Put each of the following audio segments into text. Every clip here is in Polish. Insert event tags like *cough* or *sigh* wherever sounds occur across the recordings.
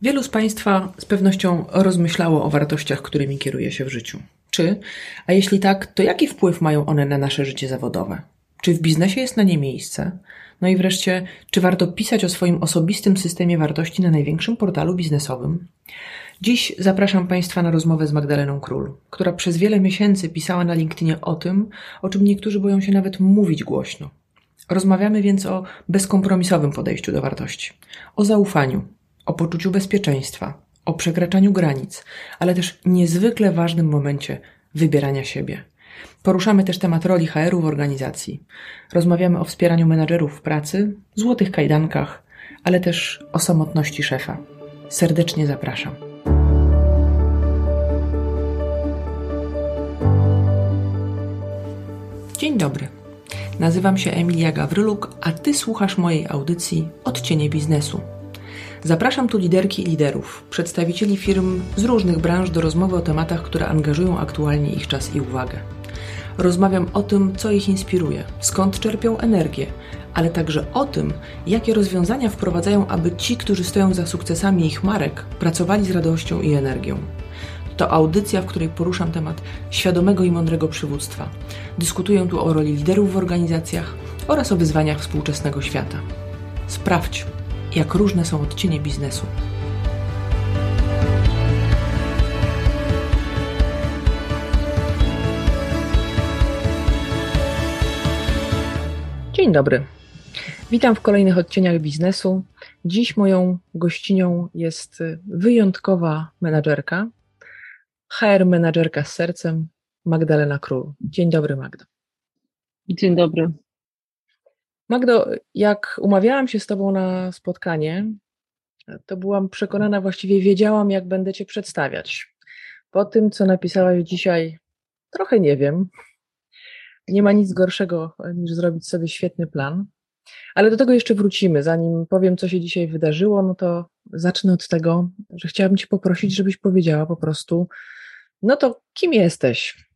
Wielu z Państwa z pewnością rozmyślało o wartościach, którymi kieruje się w życiu. Czy, a jeśli tak, to jaki wpływ mają one na nasze życie zawodowe? Czy w biznesie jest na nie miejsce? No i wreszcie, czy warto pisać o swoim osobistym systemie wartości na największym portalu biznesowym? Dziś zapraszam Państwa na rozmowę z Magdaleną Król, która przez wiele miesięcy pisała na LinkedInie o tym, o czym niektórzy boją się nawet mówić głośno. Rozmawiamy więc o bezkompromisowym podejściu do wartości, o zaufaniu, o poczuciu bezpieczeństwa, o przekraczaniu granic, ale też niezwykle ważnym momencie wybierania siebie. Poruszamy też temat roli HR-u w organizacji. Rozmawiamy o wspieraniu menadżerów w pracy, złotych kajdankach, ale też o samotności szefa. Serdecznie zapraszam. Dzień dobry. Nazywam się Emilia Gawryluk, a Ty słuchasz mojej audycji Odcienie Biznesu – Zapraszam tu liderki i liderów, przedstawicieli firm z różnych branż do rozmowy o tematach, które angażują aktualnie ich czas i uwagę. Rozmawiam o tym, co ich inspiruje, skąd czerpią energię, ale także o tym, jakie rozwiązania wprowadzają, aby ci, którzy stoją za sukcesami ich marek, pracowali z radością i energią. To audycja, w której poruszam temat świadomego i mądrego przywództwa. Dyskutuję tu o roli liderów w organizacjach oraz o wyzwaniach współczesnego świata. Sprawdź, jak różne są odcienie biznesu. Dzień dobry. Witam w kolejnych odcieniach biznesu. Dziś moją gościnią jest wyjątkowa menadżerka, HR menadżerka z sercem, Magdalena Król. Dzień dobry, Magda. Dzień dobry. Magdo, jak umawiałam się z Tobą na spotkanie, to byłam przekonana, właściwie wiedziałam, jak będę Cię przedstawiać. Po tym, co napisałaś dzisiaj, trochę nie wiem. Nie ma nic gorszego niż zrobić sobie świetny plan. Ale do tego jeszcze wrócimy. Zanim powiem, co się dzisiaj wydarzyło, no to zacznę od tego, że chciałabym Cię poprosić, żebyś powiedziała po prostu, no to kim jesteś?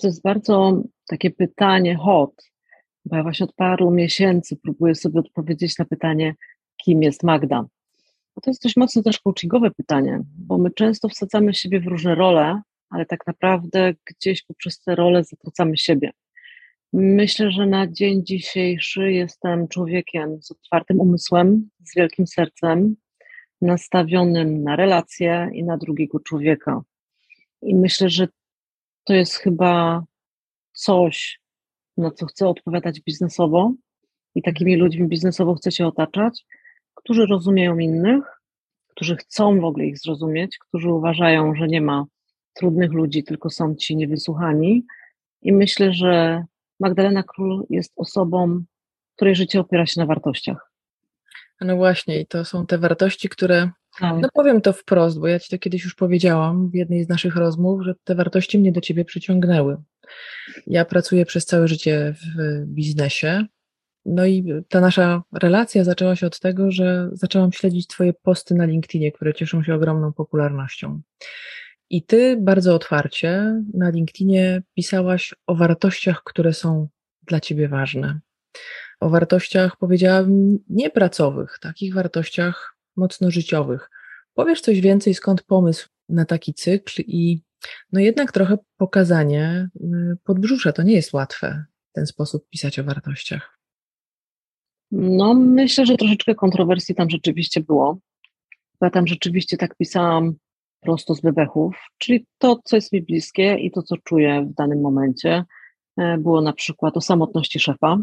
To jest bardzo takie pytanie hot, bo ja właśnie od paru miesięcy próbuję sobie odpowiedzieć na pytanie, kim jest Magda. to jest dość mocno też coachingowe pytanie, bo my często wsadzamy siebie w różne role, ale tak naprawdę gdzieś poprzez te role zatracamy siebie. Myślę, że na dzień dzisiejszy jestem człowiekiem z otwartym umysłem, z wielkim sercem, nastawionym na relacje i na drugiego człowieka. I myślę, że to jest chyba coś, na co chcę odpowiadać biznesowo i takimi ludźmi biznesowo chcę się otaczać, którzy rozumieją innych, którzy chcą w ogóle ich zrozumieć, którzy uważają, że nie ma trudnych ludzi, tylko są ci niewysłuchani. I myślę, że Magdalena Król jest osobą, której życie opiera się na wartościach. No właśnie, i to są te wartości, które, tak. no powiem to wprost, bo ja ci to kiedyś już powiedziałam w jednej z naszych rozmów, że te wartości mnie do ciebie przyciągnęły. Ja pracuję przez całe życie w biznesie. No i ta nasza relacja zaczęła się od tego, że zaczęłam śledzić Twoje posty na LinkedInie, które cieszą się ogromną popularnością. I Ty bardzo otwarcie na LinkedInie pisałaś o wartościach, które są dla Ciebie ważne. O wartościach, powiedziałabym, niepracowych, takich wartościach mocno życiowych. Powiesz coś więcej, skąd pomysł na taki cykl i no jednak trochę pokazanie y, podbrzusza. To nie jest łatwe w ten sposób pisać o wartościach. No, myślę, że troszeczkę kontrowersji tam rzeczywiście było. Ja tam rzeczywiście tak pisałam prosto z bebechów, czyli to, co jest mi bliskie i to, co czuję w danym momencie. E, było na przykład o samotności szefa,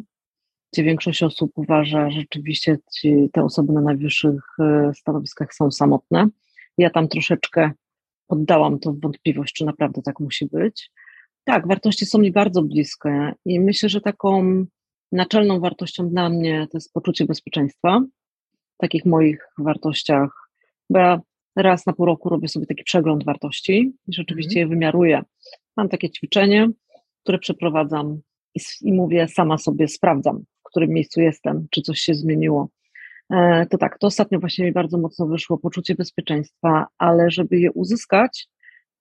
gdzie większość osób uważa, że rzeczywiście ci, te osoby na najwyższych e, stanowiskach są samotne. Ja tam troszeczkę poddałam to w wątpliwość, czy naprawdę tak musi być. Tak, wartości są mi bardzo bliskie i myślę, że taką naczelną wartością dla mnie to jest poczucie bezpieczeństwa. W takich moich wartościach, bo ja raz na pół roku robię sobie taki przegląd wartości i rzeczywiście mhm. je wymiaruję. Mam takie ćwiczenie, które przeprowadzam i, i mówię sama sobie, sprawdzam, którym miejscu jestem, czy coś się zmieniło. E, to tak, to ostatnio właśnie mi bardzo mocno wyszło poczucie bezpieczeństwa, ale żeby je uzyskać,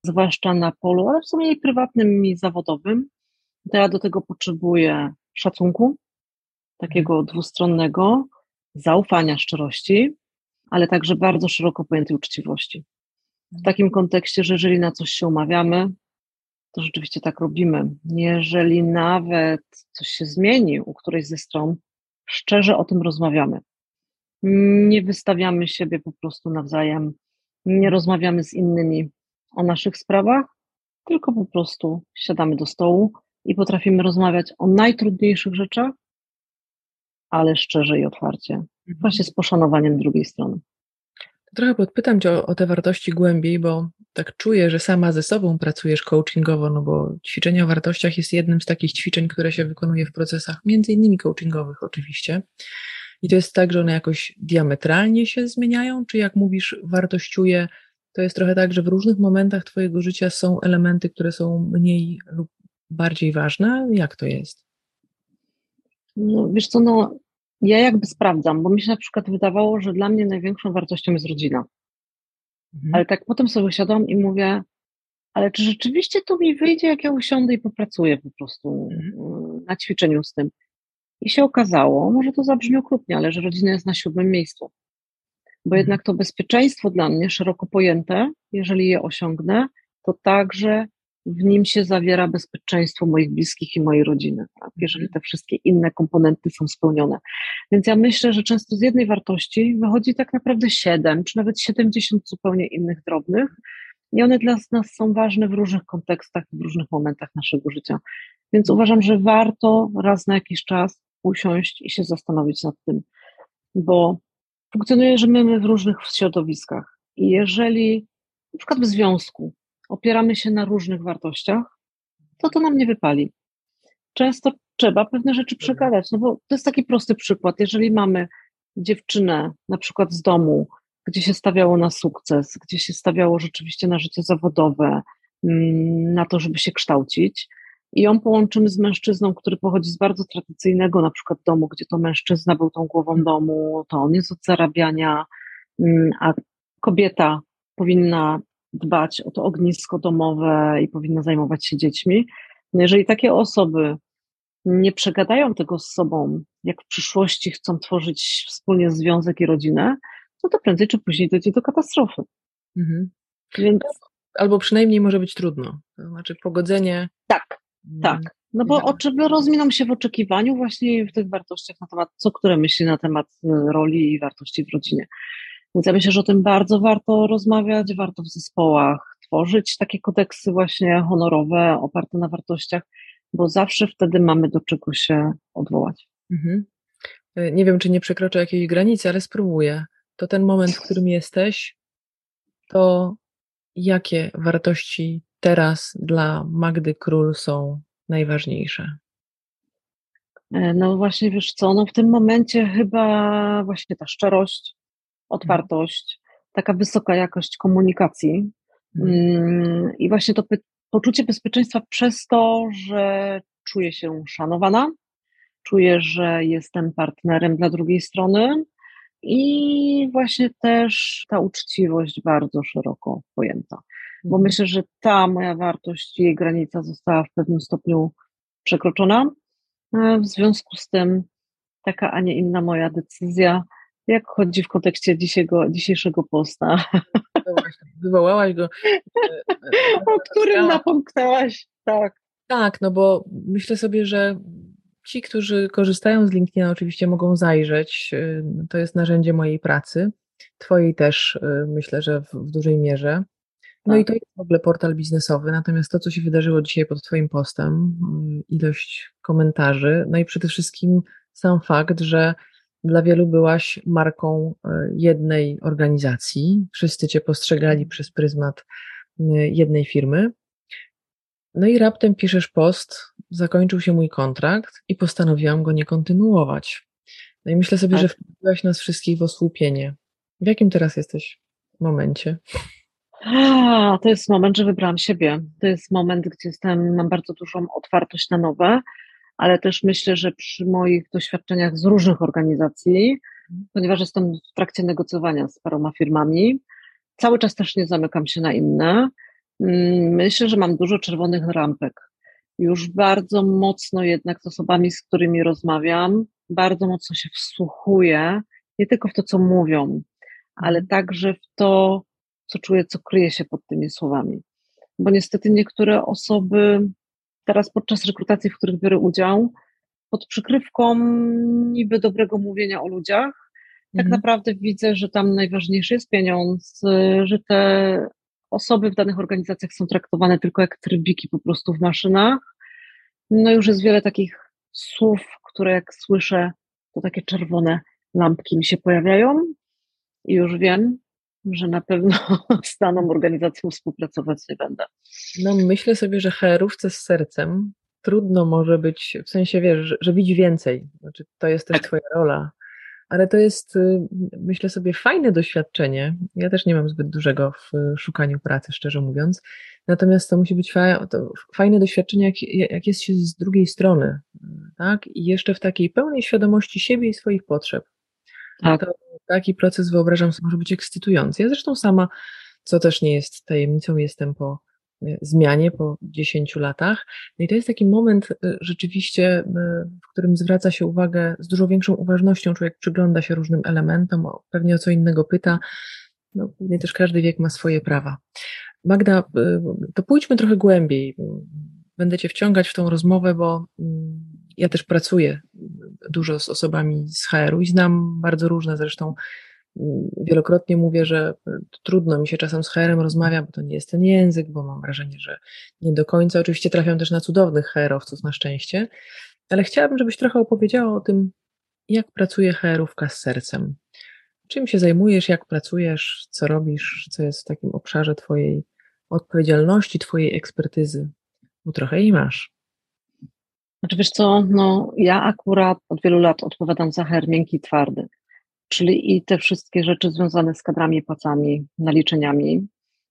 zwłaszcza na polu, ale w sumie i prywatnym i zawodowym, to ja do tego potrzebuję szacunku, takiego mhm. dwustronnego, zaufania, szczerości, ale także bardzo szeroko pojętej uczciwości. W takim kontekście, że jeżeli na coś się umawiamy, to rzeczywiście tak robimy. Jeżeli nawet coś się zmieni u którejś ze stron, szczerze o tym rozmawiamy. Nie wystawiamy siebie po prostu nawzajem, nie rozmawiamy z innymi o naszych sprawach, tylko po prostu siadamy do stołu i potrafimy rozmawiać o najtrudniejszych rzeczach, ale szczerze i otwarcie, mhm. właśnie z poszanowaniem drugiej strony. Trochę podpytam Cię o, o, te wartości głębiej, bo tak czuję, że sama ze sobą pracujesz coachingowo, no bo ćwiczenie o wartościach jest jednym z takich ćwiczeń, które się wykonuje w procesach, między innymi coachingowych oczywiście. I to jest tak, że one jakoś diametralnie się zmieniają, czy jak mówisz, wartościuje, to jest trochę tak, że w różnych momentach Twojego życia są elementy, które są mniej lub bardziej ważne? Jak to jest? No, wiesz co, no, ja jakby sprawdzam, bo mi się na przykład wydawało, że dla mnie największą wartością jest rodzina. Mhm. Ale tak potem sobie siadam i mówię, ale czy rzeczywiście to mi wyjdzie, jak ja usiądę i popracuję po prostu mhm. Mm, na ćwiczeniu z tym? I się okazało, może to zabrzmi okrutnie, ale że rodzina jest na siódmym miejscu. Bo mhm. jednak to bezpieczeństwo dla mnie, szeroko pojęte, jeżeli je osiągnę, to także w nim się zawiera bezpieczeństwo moich bliskich i mojej rodziny, tak? jeżeli te wszystkie inne komponenty są spełnione. Więc ja myślę, że często z jednej wartości wychodzi tak naprawdę siedem, czy nawet siedemdziesiąt zupełnie innych drobnych, i one dla nas są ważne w różnych kontekstach, w różnych momentach naszego życia. Więc uważam, że warto raz na jakiś czas usiąść i się zastanowić nad tym, bo funkcjonujemy w różnych środowiskach. I jeżeli na przykład w związku opieramy się na różnych wartościach, to to nam nie wypali. Często trzeba pewne rzeczy przegadać, no bo to jest taki prosty przykład. Jeżeli mamy dziewczynę na przykład z domu, gdzie się stawiało na sukces, gdzie się stawiało rzeczywiście na życie zawodowe, mm, na to, żeby się kształcić, i ją połączymy z mężczyzną, który pochodzi z bardzo tradycyjnego na przykład domu, gdzie to mężczyzna był tą głową domu, to on jest od zarabiania, mm, a kobieta powinna dbać o to ognisko domowe i powinna zajmować się dziećmi. No jeżeli takie osoby nie przegadają tego z sobą, jak w przyszłości chcą tworzyć wspólnie związek i rodzinę, no to prędzej czy później dojdzie do katastrofy. Mhm. Więc... Albo przynajmniej może być trudno. To znaczy pogodzenie. Tak, tak. No bo oczy rozminą się w oczekiwaniu właśnie w tych wartościach na temat, co które myśli na temat y, roli i wartości w rodzinie. Więc ja myślę, że o tym bardzo warto rozmawiać, warto w zespołach tworzyć takie kodeksy właśnie honorowe, oparte na wartościach, bo zawsze wtedy mamy do czego się odwołać. Mhm. E, nie wiem, czy nie przekroczę jakiejś granicy, ale spróbuję. To ten moment, w którym jesteś, to jakie wartości teraz dla Magdy Król są najważniejsze? E, no właśnie, wiesz co, no w tym momencie chyba właśnie ta szczerość, otwartość, taka wysoka jakość komunikacji mhm. mm. i właśnie to poczucie bezpieczeństwa przez to, że czuję się szanowana, czuję, że jestem partnerem dla drugiej strony i właśnie też ta uczciwość bardzo szeroko pojęta. Bo mhm. myślę, że ta moja wartość, jej granica została w pewnym stopniu przekroczona. W związku z tym taka, a nie inna moja decyzja jak chodzi w kontekście dzisiejszego, dzisiejszego posta? No wywołałaś go. *laughs* o którym napomknęłaś, tak. Tak, no bo myślę sobie, że ci, którzy korzystają z LinkedIna, oczywiście mogą zajrzeć. To jest narzędzie mojej pracy. Twojej też myślę, że w, w dużej mierze. No tak. i to jest w ogóle portal biznesowy, natomiast to, co się wydarzyło dzisiaj pod Twoim postem, ilość komentarzy, no i przede wszystkim sam fakt, że dla wielu byłaś marką e, jednej organizacji. Wszyscy cię postrzegali przez pryzmat e, jednej firmy. No i raptem piszesz post, zakończył się mój kontrakt i postanowiłam go nie kontynuować. No i myślę sobie, tak. że wprowadziłaś nas wszystkich w osłupienie. W jakim teraz jesteś momencie? A, to jest moment, że wybrałam siebie. To jest moment, gdzie jestem, mam bardzo dużą otwartość na nowe ale też myślę, że przy moich doświadczeniach z różnych organizacji, ponieważ jestem w trakcie negocjowania z paroma firmami, cały czas też nie zamykam się na inne. Mm, myślę, że mam dużo czerwonych rampek. Już bardzo mocno jednak z osobami, z którymi rozmawiam, bardzo mocno się wsłuchuję, nie tylko w to, co mówią, ale także w to, co czuję, co kryje się pod tymi słowami. Bo niestety niektóre osoby teraz podczas rekrutacji, w których biorę udział, pod przykrywką niby dobrego mówienia o ludziach, tak mhm. naprawdę widzę, że tam najważniejszy jest pieniądz, że te osoby w danych organizacjach są traktowane tylko jak trybiki po prostu w maszynach. No już jest wiele takich słów, które jak słyszę, to takie czerwone lampki mi się pojawiają i już wiem, że na pewno *laughs* z daną organizacją współpracować nie będę. No myślę sobie, że HR-ówce z sercem trudno może być, w sensie wiesz, że, że widzi więcej. Znaczy, to jest też tak. twoja rola. Ale to jest, y, myślę sobie, fajne doświadczenie. Ja też nie mam zbyt dużego w szukaniu pracy, szczerze mówiąc. Natomiast to musi być fa to fajne doświadczenie, jak, jak jest się z drugiej strony, tak? I jeszcze w takiej pełnej świadomości siebie i swoich potrzeb. Tak. To taki proces wyobrażam sobie może być ekscytujący. Ja zresztą sama, co też nie jest tajemnicą, jestem po e, zmianie po 10 latach. No i to jest taki moment e, rzeczywiście, e, w którym zwraca się uwagę z dużo większą uważnością, człowiek przygląda się różnym elementom, pewnie o co innego pyta. No, pewnie też każdy wiek ma swoje prawa. Magda, to pójdźmy trochę głębiej. Będę Cię wciągać w tą rozmowę, bo mm, ja też pracuję dużo z osobami z HR-u i znam bardzo różne zresztą. Mm, wielokrotnie mówię, że trudno mi się czasem z HR-em rozmawia, bo to nie jest ten język, bo mam wrażenie, że nie do końca. Oczywiście trafiam też na cudownych HR-owców na szczęście, ale chciałabym, żebyś trochę opowiedziała o tym, jak pracuje HR-ówka z sercem. Czym się zajmujesz, jak pracujesz, co robisz, co jest w takim obszarze Twojej odpowiedzialności, Twojej ekspertyzy, bo trochę jej masz. Znaczy wiesz co, no ja akurat od wielu lat odpowiadam za HR miękki i twardy, czyli i te wszystkie rzeczy związane z kadrami, płacami, naliczeniami,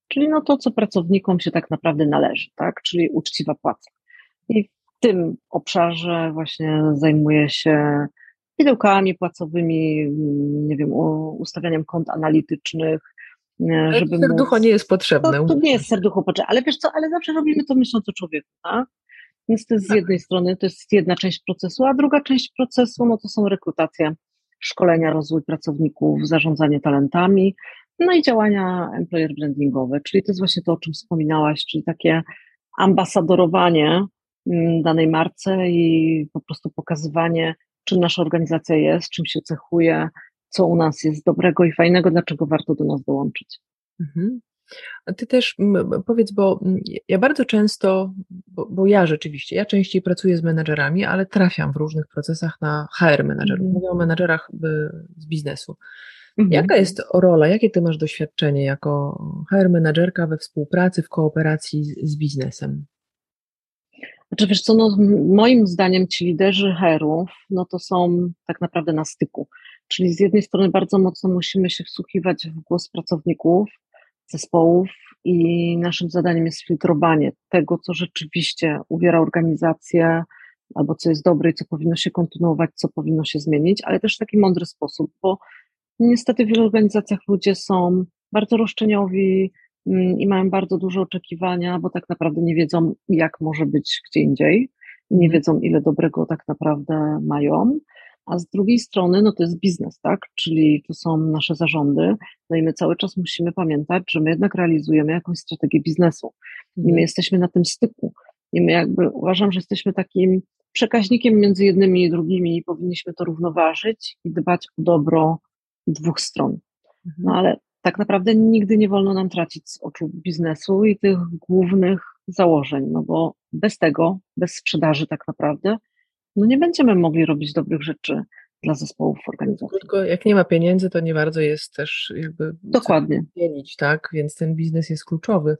czyli no to, co pracownikom się tak naprawdę należy, tak, czyli uczciwa płaca. I w tym obszarze właśnie zajmuję się widełkami płacowymi, nie wiem, ustawianiem kont analitycznych, żeby serducho móc... nie jest potrzebne. To, to nie jest serducho potrzebne, ale wiesz co, ale zawsze robimy to myśląc o człowieku, tak? Więc to jest z jednej strony, to jest jedna część procesu, a druga część procesu, no to są rekrutacja, szkolenia, rozwój pracowników, zarządzanie talentami, no i działania employer brandingowe, czyli to jest właśnie to, o czym wspominałaś, czyli takie ambasadorowanie mm, danej marce i po prostu pokazywanie, czym nasza organizacja jest, czym się cechuje, co u nas jest dobrego i fajnego, dlaczego warto do nas dołączyć. Mhm. Ty też powiedz, bo ja bardzo często, bo, bo, ja rzeczywiście, ja częściej pracuję z menedżerami, ale trafiam w różnych procesach na HR menedżerów. Mm. Mówię o menedżerach z biznesu. Mhm. Jaka jest rola, jakie ty masz doświadczenie jako HR menedżerka we współpracy, w kooperacji z, z biznesem? Znaczy wiesz co, no, moim zdaniem ci liderzy HR-ów, no to są tak naprawdę na styku. Czyli z jednej strony bardzo mocno musimy się wsłuchiwać w głos pracowników, zespołów i naszym zadaniem jest filtrowanie tego, co rzeczywiście uwiera organizację, albo co jest dobre i co powinno się kontynuować, co powinno się zmienić, ale też w taki mądry sposób, bo niestety w wielu organizacjach ludzie są bardzo roszczeniowi mm, i mają bardzo duże oczekiwania, bo tak naprawdę nie wiedzą, jak może być gdzie indziej, nie mhm. wiedzą, ile dobrego tak naprawdę mają a z drugiej strony no to jest biznes, tak? Czyli to są nasze zarządy, no i my cały czas musimy pamiętać, że my jednak realizujemy jakąś strategię biznesu i my mhm. jesteśmy na tym styku i my jakby uważam, że jesteśmy takim przekaźnikiem między jednymi i drugimi i powinniśmy to równoważyć i dbać o dobro dwóch stron. Mhm. No ale tak naprawdę nigdy nie wolno nam tracić z oczu biznesu i tych głównych założeń, no bo bez tego, bez sprzedaży tak naprawdę, no nie będziemy mogli robić dobrych rzeczy dla zespołów organizacji. Tylko jak nie ma pieniędzy, to nie bardzo jest też jakby Dokładnie. Dzielić, tak? Więc ten biznes jest kluczowy.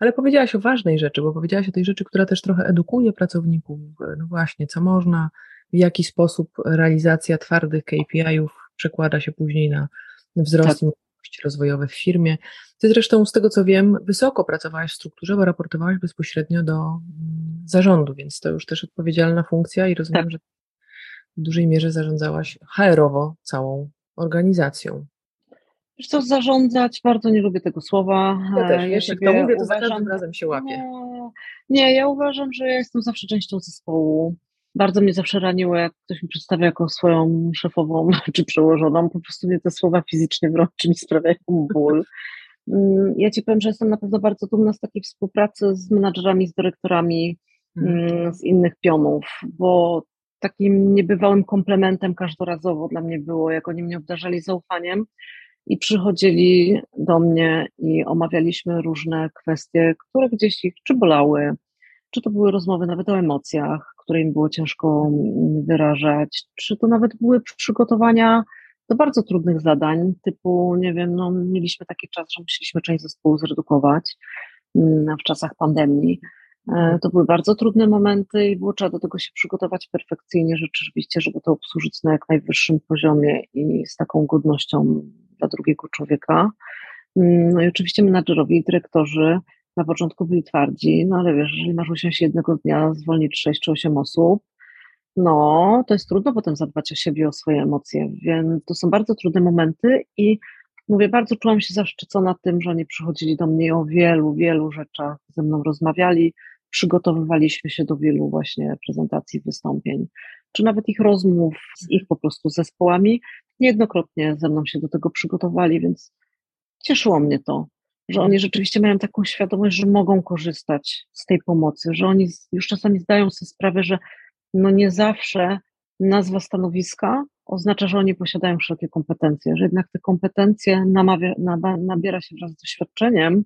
Ale powiedziałaś o ważnej rzeczy, bo powiedziałaś o tej rzeczy, która też trochę edukuje pracowników. No właśnie, co można, w jaki sposób realizacja twardych KPI-ów przekłada się później na wzrost tak rozwojowe w firmie. Ty zresztą, z tego co wiem, wysoko pracowałaś w strukturze, bo raportowałaś bezpośrednio do mm, zarządu, więc to już też odpowiedzialna funkcja i rozumiem, tak. że w dużej mierze zarządzałaś HR-owo całą organizacją. Wiesz co, zarządzać, bardzo nie lubię tego słowa. Ja też, wiesz, jak to mówię, to uważam, za każdym razem się łapie. Nie, nie, ja uważam, że ja jestem zawsze częścią zespołu. Bardzo mnie zawsze raniło, jak ktoś mi przedstawia jako swoją szefową *laughs* czy przełożoną. Po prostu mnie te słowa fizycznie wręcz mi *laughs* sprawiają ból. Mm, ja Ci powiem, że jestem na pewno bardzo dumna z takiej współpracy z menadżerami, z dyrektorami mhm. mm, z innych pionów, bo takim niebywałym komplementem każdorazowo dla mnie było, jak oni mnie obdarzali zaufaniem i przychodzili do mnie i omawialiśmy różne kwestie, które gdzieś ich czy bolały, czy to były rozmowy nawet o emocjach, które im było ciężko wyrażać, czy to nawet były przygotowania do bardzo trudnych zadań, typu, nie wiem, no, mieliśmy taki czas, że musieliśmy część zespołu zredukować mm, w czasach pandemii. E, to były bardzo trudne momenty i było trzeba do tego się przygotować perfekcyjnie, rzeczywiście, żeby to obsłużyć na jak najwyższym poziomie i z taką godnością dla drugiego człowieka. Mm, no i oczywiście menadżerowie i dyrektorzy na początku byli twardzi, no ale wiesz, jeżeli masz usiąść jednego dnia, zwolnić 6 czy 8 osób, no to jest trudno potem zadbać o siebie, o swoje emocje, więc to są bardzo trudne momenty i mówię, bardzo czułam się zaszczycona tym, że oni przychodzili do mnie o wielu, wielu rzeczach, ze mną rozmawiali, przygotowywaliśmy się do wielu właśnie prezentacji, wystąpień, czy nawet ich rozmów z ich po prostu zespołami. Niejednokrotnie ze mną się do tego przygotowali, więc cieszyło mnie to, że oni rzeczywiście mają taką świadomość, że mogą korzystać z tej pomocy, że oni już czasami zdają sobie sprawę, że no nie zawsze nazwa stanowiska oznacza, że oni posiadają wszelkie kompetencje, że jednak te kompetencje namawia, nabiera się wraz z doświadczeniem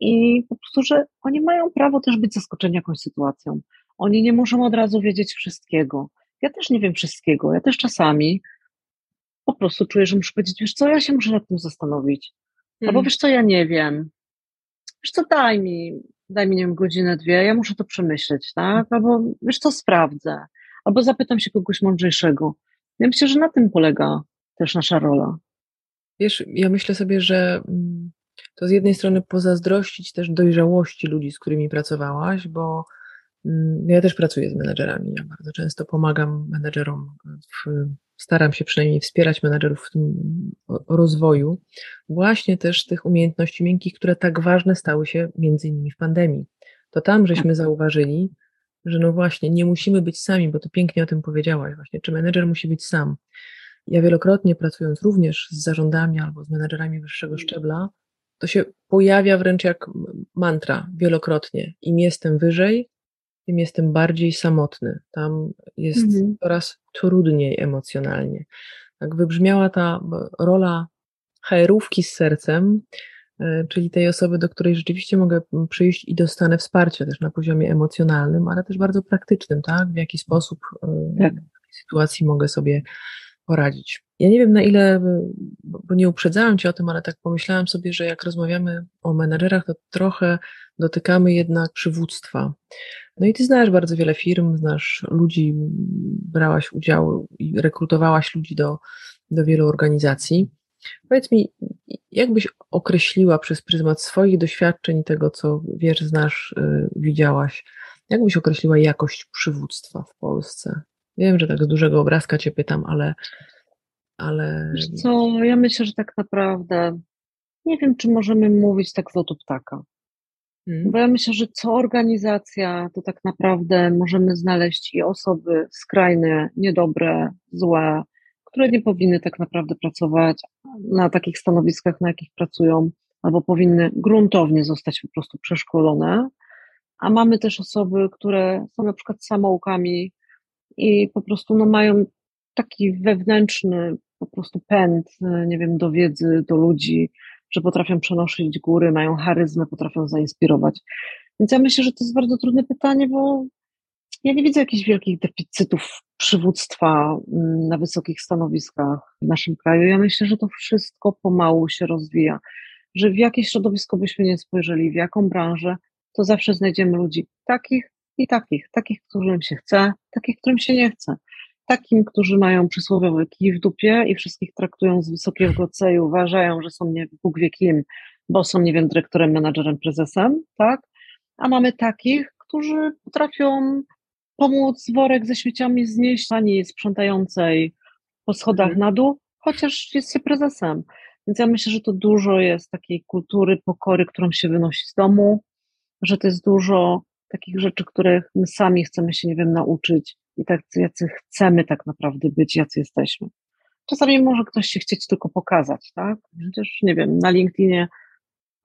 i po prostu, że oni mają prawo też być zaskoczeni jakąś sytuacją. Oni nie muszą od razu wiedzieć wszystkiego. Ja też nie wiem wszystkiego. Ja też czasami po prostu czuję, że muszę powiedzieć, wiesz co, ja się muszę nad tym zastanowić. Albo mhm. wiesz co, ja nie wiem. Wiesz co, daj mi, daj mi, nie wiem, godzinę, dwie, ja muszę to przemyśleć, tak? Albo wiesz co, sprawdzę. Albo zapytam się kogoś mądrzejszego. Ja myślę, że na tym polega też nasza rola. Wiesz, ja myślę sobie, że mm, to z jednej strony pozazdrościć też dojrzałości ludzi, z którymi pracowałaś, bo mm, ja też pracuję z menedżerami. Ja bardzo często pomagam menedżerom, w, staram się przynajmniej wspierać menedżerów w tym rozwoju, właśnie też tych umiejętności miękkich, które tak ważne stały się między innymi w pandemii. To tam żeśmy zauważyli, że no właśnie, nie musimy być sami, bo to pięknie o tym powiedziałaś właśnie, czy menedżer musi być sam. Ja wielokrotnie pracując również z zarządami albo z menedżerami wyższego szczebla, to się pojawia wręcz jak mantra wielokrotnie. Im jestem wyżej, tym jestem bardziej samotny. Tam jest mhm. coraz trudniej emocjonalnie. Tak wybrzmiała ta rola HR-ówki z sercem, e, czyli tej osoby, do której rzeczywiście mogę przyjść i dostanę wsparcie też na poziomie emocjonalnym, ale też bardzo praktycznym, tak? W jaki sposób e, tak. w sytuacji mogę sobie poradzić. Ja nie wiem na ile, bo nie uprzedzałam Cię o tym, ale tak pomyślałam sobie, że jak rozmawiamy o menedżerach, to trochę dotykamy jednak przywództwa. No i Ty znasz bardzo wiele firm, znasz ludzi, brałaś udział i rekrutowałaś ludzi do, do wielu organizacji. Powiedz mi, jak byś określiła przez pryzmat swoich doświadczeń i tego, co wiesz, znasz, yy, widziałaś, jak byś określiła jakość przywództwa w Polsce? Wiem, że tak z dużego obrazka Cię pytam, ale ale. Wiesz co, ja myślę, że tak naprawdę nie wiem, czy możemy mówić tak z lotu ptaka. Hmm. Bo ja myślę, że co organizacja, to tak naprawdę możemy znaleźć i osoby skrajne, niedobre, złe, które nie powinny tak naprawdę pracować na takich stanowiskach, na jakich pracują, albo powinny gruntownie zostać po prostu przeszkolone. A mamy też osoby, które są na przykład samoukami i po prostu no, mają taki wewnętrzny po prostu pęd, nie wiem, do wiedzy, do ludzi, że potrafią przenosić góry, mają charyzmę, potrafią zainspirować. Więc ja myślę, że to jest bardzo trudne pytanie, bo ja nie widzę jakichś wielkich deficytów przywództwa mm, na wysokich stanowiskach w naszym kraju. Ja myślę, że to wszystko pomału się rozwija, że w jakie środowisko byśmy nie spojrzeli, w jaką branżę, to zawsze znajdziemy ludzi takich i takich, takich, którym się chce, takich, którym się nie chce takim, którzy mają przysłowiowy kij w dupie i wszystkich traktują z wysokiego C i uważają, że są nie Bóg wie kim, bo są, nie wiem, dyrektorem, menadżerem, prezesem, tak? A mamy takich, którzy potrafią pomóc worek ze śmieciami znieść pani sprzątającej po schodach mhm. na dół, chociaż jest się prezesem. Więc ja myślę, że to dużo jest takiej kultury pokory, którą się wynosi z domu, że to jest dużo takich rzeczy, których my sami chcemy się, nie wiem, nauczyć i tak, jacy chcemy tak naprawdę być, jacy jesteśmy. Czasami może ktoś się chcieć tylko pokazać, tak? Przecież, nie wiem, na LinkedInie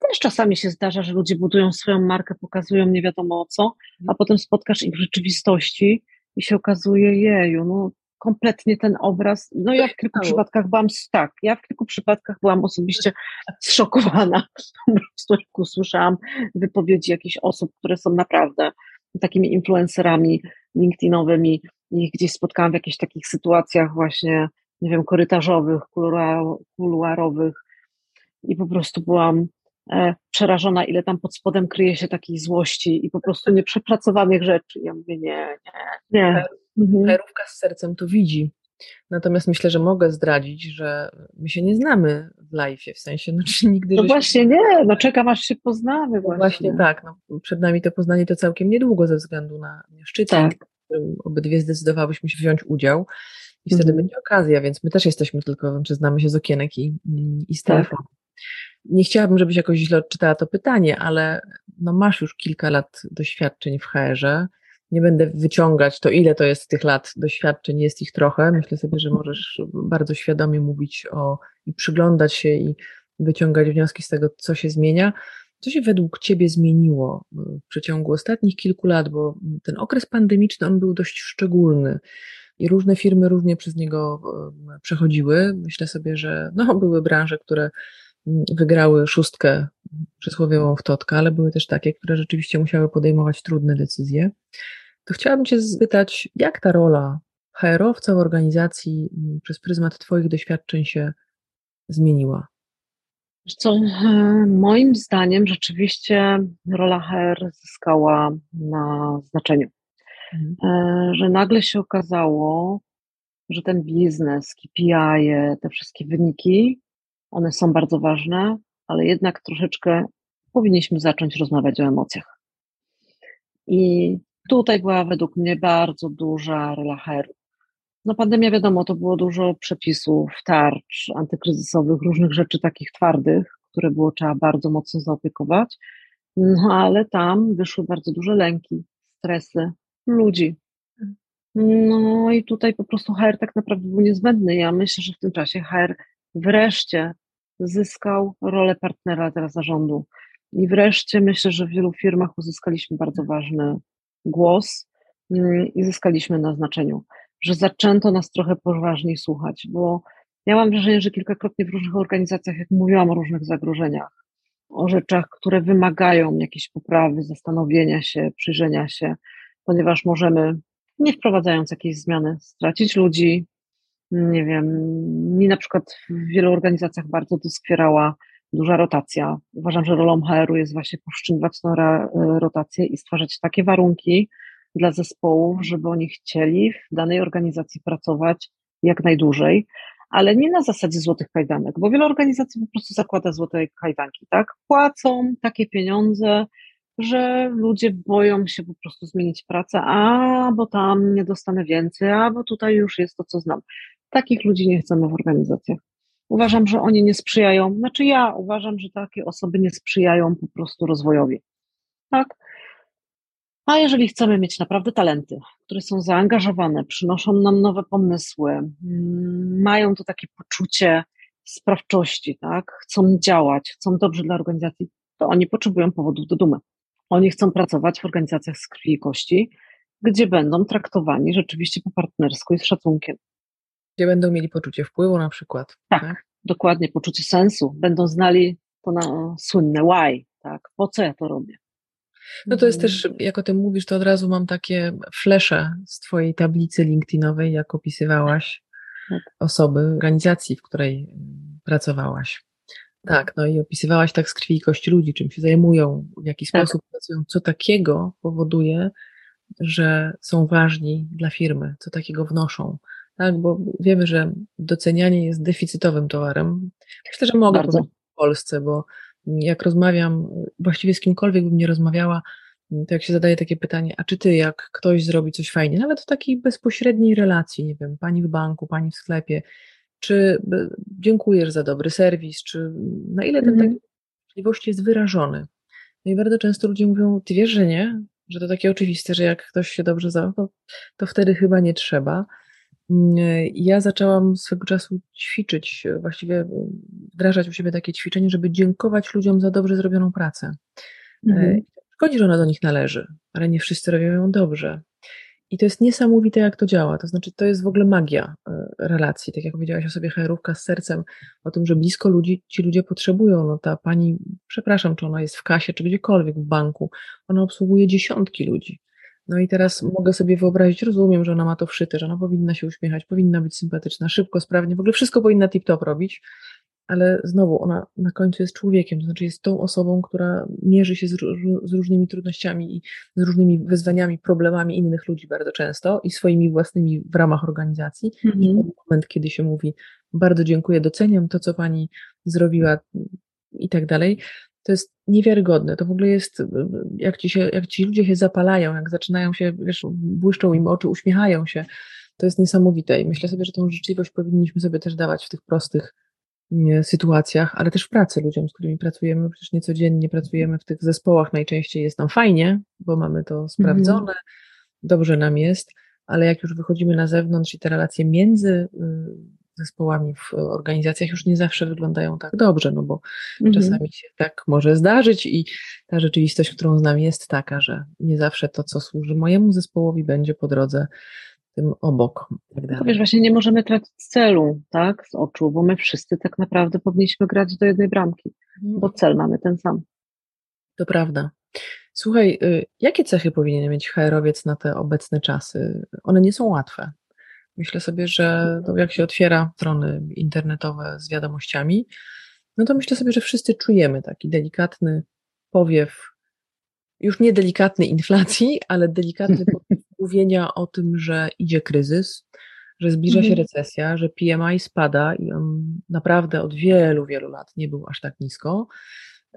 też czasami się zdarza, że ludzie budują swoją markę, pokazują nie wiadomo co, a mhm. potem spotkasz ich w rzeczywistości i się okazuje, jeju, no kompletnie ten obraz, no ja w kilku przypadkach byłam, tak, ja w kilku przypadkach byłam osobiście zszokowana, *laughs* po prostu jak usłyszałam wypowiedzi jakichś osób, które są naprawdę takimi influencerami LinkedInowymi i gdzieś spotkałam w jakichś takich sytuacjach właśnie, nie wiem, korytarzowych, kuluarowych i po prostu byłam e, przerażona, ile tam pod spodem kryje się takiej złości i po prostu nieprzepracowanych rzeczy. Ja mówię, nie, nie, nie. Mhm. z sercem to widzi. Natomiast myślę, że mogę zdradzić, że my się nie znamy w live, w sensie, no, czy nigdy. No właśnie nie, no czekam aż się poznamy. Właśnie, właśnie tak, no, przed nami to poznanie to całkiem niedługo ze względu na szczyt, tak. w którym obydwie zdecydowałyśmy się wziąć udział i wtedy mhm. będzie okazja, więc my też jesteśmy tylko, czy znamy się z okienek i, i z telefonu. Tak. Nie chciałabym, żebyś jakoś źle odczytała to pytanie, ale no masz już kilka lat doświadczeń w HR-ze, nie będę wyciągać to, ile to jest tych lat doświadczeń, jest ich trochę. Myślę sobie, że możesz bardzo świadomie mówić o i przyglądać się i wyciągać wnioski z tego, co się zmienia. Co się według Ciebie zmieniło w przeciągu ostatnich kilku lat, bo ten okres pandemiczny, on był dość szczególny i różne firmy różnie przez niego przechodziły. Myślę sobie, że no, były branże, które wygrały szóstkę przysłowiową w Totka, ale były też takie, które rzeczywiście musiały podejmować trudne decyzje to chciałabym Cię zapytać, jak ta rola HR-owca w organizacji mm, przez pryzmat Twoich doświadczeń się zmieniła? Co, e, moim zdaniem rzeczywiście rola HR zyskała na znaczeniu. Mhm. E, że nagle się okazało, że ten biznes, KPI, te wszystkie wyniki, one są bardzo ważne, ale jednak troszeczkę powinniśmy zacząć rozmawiać o emocjach. I Tutaj była według mnie bardzo duża rola HR. No pandemia wiadomo, to było dużo przepisów, tarcz antykryzysowych, różnych rzeczy takich twardych, które było trzeba bardzo mocno zaopiekować, no ale tam wyszły bardzo duże lęki, stresy ludzi. No i tutaj po prostu HR tak naprawdę był niezbędny. Ja myślę, że w tym czasie HR wreszcie zyskał rolę partnera teraz zarządu. I wreszcie myślę, że w wielu firmach uzyskaliśmy bardzo ważny głos mm, i zyskaliśmy na znaczeniu, że zaczęto nas trochę poważniej słuchać, bo ja mam wrażenie, że kilkakrotnie w różnych organizacjach, jak mówiłam o różnych zagrożeniach, o rzeczach, które wymagają jakiejś poprawy, zastanowienia się, przyjrzenia się, ponieważ możemy, nie wprowadzając jakiejś zmiany, stracić ludzi. Nie wiem, mi na przykład w wielu organizacjach bardzo doskwierała duża rotacja. Uważam, że rolą HR-u jest właśnie powstrzymywać tę rotację i stwarzać takie warunki dla zespołów, żeby oni chcieli w danej organizacji pracować jak najdłużej, ale nie na zasadzie złotych kajdanek, bo wiele organizacji po prostu zakłada złote kajdanki, tak? Płacą takie pieniądze, że ludzie boją się po prostu zmienić pracę, a bo tam nie dostanę więcej, a bo tutaj już jest to, co znam. Takich ludzi nie chcemy w organizacjach. Uważam, że oni nie sprzyjają, znaczy ja uważam, że takie osoby nie sprzyjają po prostu rozwojowi. Tak? A jeżeli chcemy mieć naprawdę talenty, które są zaangażowane, przynoszą nam nowe pomysły, mm, mają to takie poczucie sprawczości, tak? chcą działać, chcą dobrze dla organizacji, to oni potrzebują powodów do dumy. Oni chcą pracować w organizacjach z krwi i kości, gdzie będą traktowani rzeczywiście po partnersku i z szacunkiem. Gdzie będą mieli poczucie wpływu na przykład. Tak, tak? dokładnie, poczucie sensu. Będą znali to na słynne why, tak? Po co ja to robię? No to jest też, jak o tym mówisz, to od razu mam takie flesze z Twojej tablicy LinkedInowej, jak opisywałaś tak. osoby, organizacji, w której mm, pracowałaś. Tak, no i opisywałaś tak z krwi i kości ludzi, czym się zajmują, w jaki tak. sposób pracują, co takiego powoduje, że są ważni dla firmy, co takiego wnoszą tak, bo wiemy, że docenianie jest deficytowym towarem. Myślę, że mogę Bardzo. powiedzieć w Polsce, bo jak rozmawiam, właściwie z kimkolwiek bym nie rozmawiała, to jak się zadaje takie pytanie, a czy ty, jak ktoś zrobi coś fajnie, nawet w takiej bezpośredniej relacji, nie wiem, pani w banku, pani w sklepie, czy dziękujesz za dobry serwis, czy na ile ten mm. taki możliwości jest wyrażony. No i bardzo często ludzie mówią, ty wiesz, że nie, że to takie oczywiste, że jak ktoś się dobrze zachował, to wtedy chyba nie trzeba. Mm, ja zaczęłam swego czasu ćwiczyć, właściwie wdrażać u siebie takie ćwiczenie, żeby dziękować ludziom za dobrze zrobioną pracę. Mhm. Szkodzi, że ona do nich należy, ale nie wszyscy robią ją dobrze. I to jest niesamowite, jak to działa. To znaczy, to jest w ogóle magia e, relacji. Tak jak powiedziałaś o sobie, herówka z sercem, o tym, że blisko ludzi ci ludzie potrzebują. No ta pani, przepraszam, czy ona jest w kasie, czy gdziekolwiek w banku, ona obsługuje dziesiątki ludzi. No i teraz mogę sobie wyobrazić, rozumiem, że ona ma to wszyte, że ona powinna się uśmiechać, powinna być sympatyczna, szybko, sprawnie, w ogóle wszystko powinna tip-top robić, ale znowu ona na końcu jest człowiekiem, to znaczy jest tą osobą, która mierzy się z, z, różnymi trudnościami i z różnymi wyzwaniami, problemami innych ludzi bardzo często i swoimi własnymi w ramach organizacji. Mm -hmm. I ten moment, kiedy się mówi, bardzo dziękuję, doceniam to, co pani zrobiła i tak dalej, to jest niewiarygodne. To w ogóle jest, jak ci, się, jak ci ludzie się zapalają, jak zaczynają się, wiesz, błyszczą im oczy, uśmiechają się, to jest niesamowite i myślę sobie, że tą życzliwość powinniśmy sobie też dawać w tych prostych sytuacjach, ale też w pracy ludziom, z którymi pracujemy, przecież niecodziennie pracujemy w tych zespołach, najczęściej jest nam fajnie, bo mamy to sprawdzone, mm. dobrze nam jest, ale jak już wychodzimy na zewnątrz i te relacje między y, zespołami w organizacjach już nie zawsze wyglądają tak dobrze, no bo mm. czasami się tak może zdarzyć i ta rzeczywistość, którą znam jest taka, że nie zawsze to, co służy mojemu zespołowi będzie po drodze tym obok. Tak dalej. wiesz, właśnie nie możemy tracić celu, tak, z oczu, bo my wszyscy tak naprawdę powinniśmy grać do jednej bramki, mhm. bo cel mamy ten sam. To prawda. Słuchaj, y, jakie cechy powinien mieć HR-owiec na te obecne czasy? One nie są łatwe. Myślę sobie, że jak się otwiera strony internetowe z wiadomościami, no to myślę sobie, że wszyscy czujemy taki delikatny powiew, już nie delikatny inflacji, ale delikatny *laughs* powiew mówienia o tym, że idzie kryzys, że zbliża się mhm. recesja, że PMI spada i on naprawdę od wielu, wielu lat nie był aż tak nisko,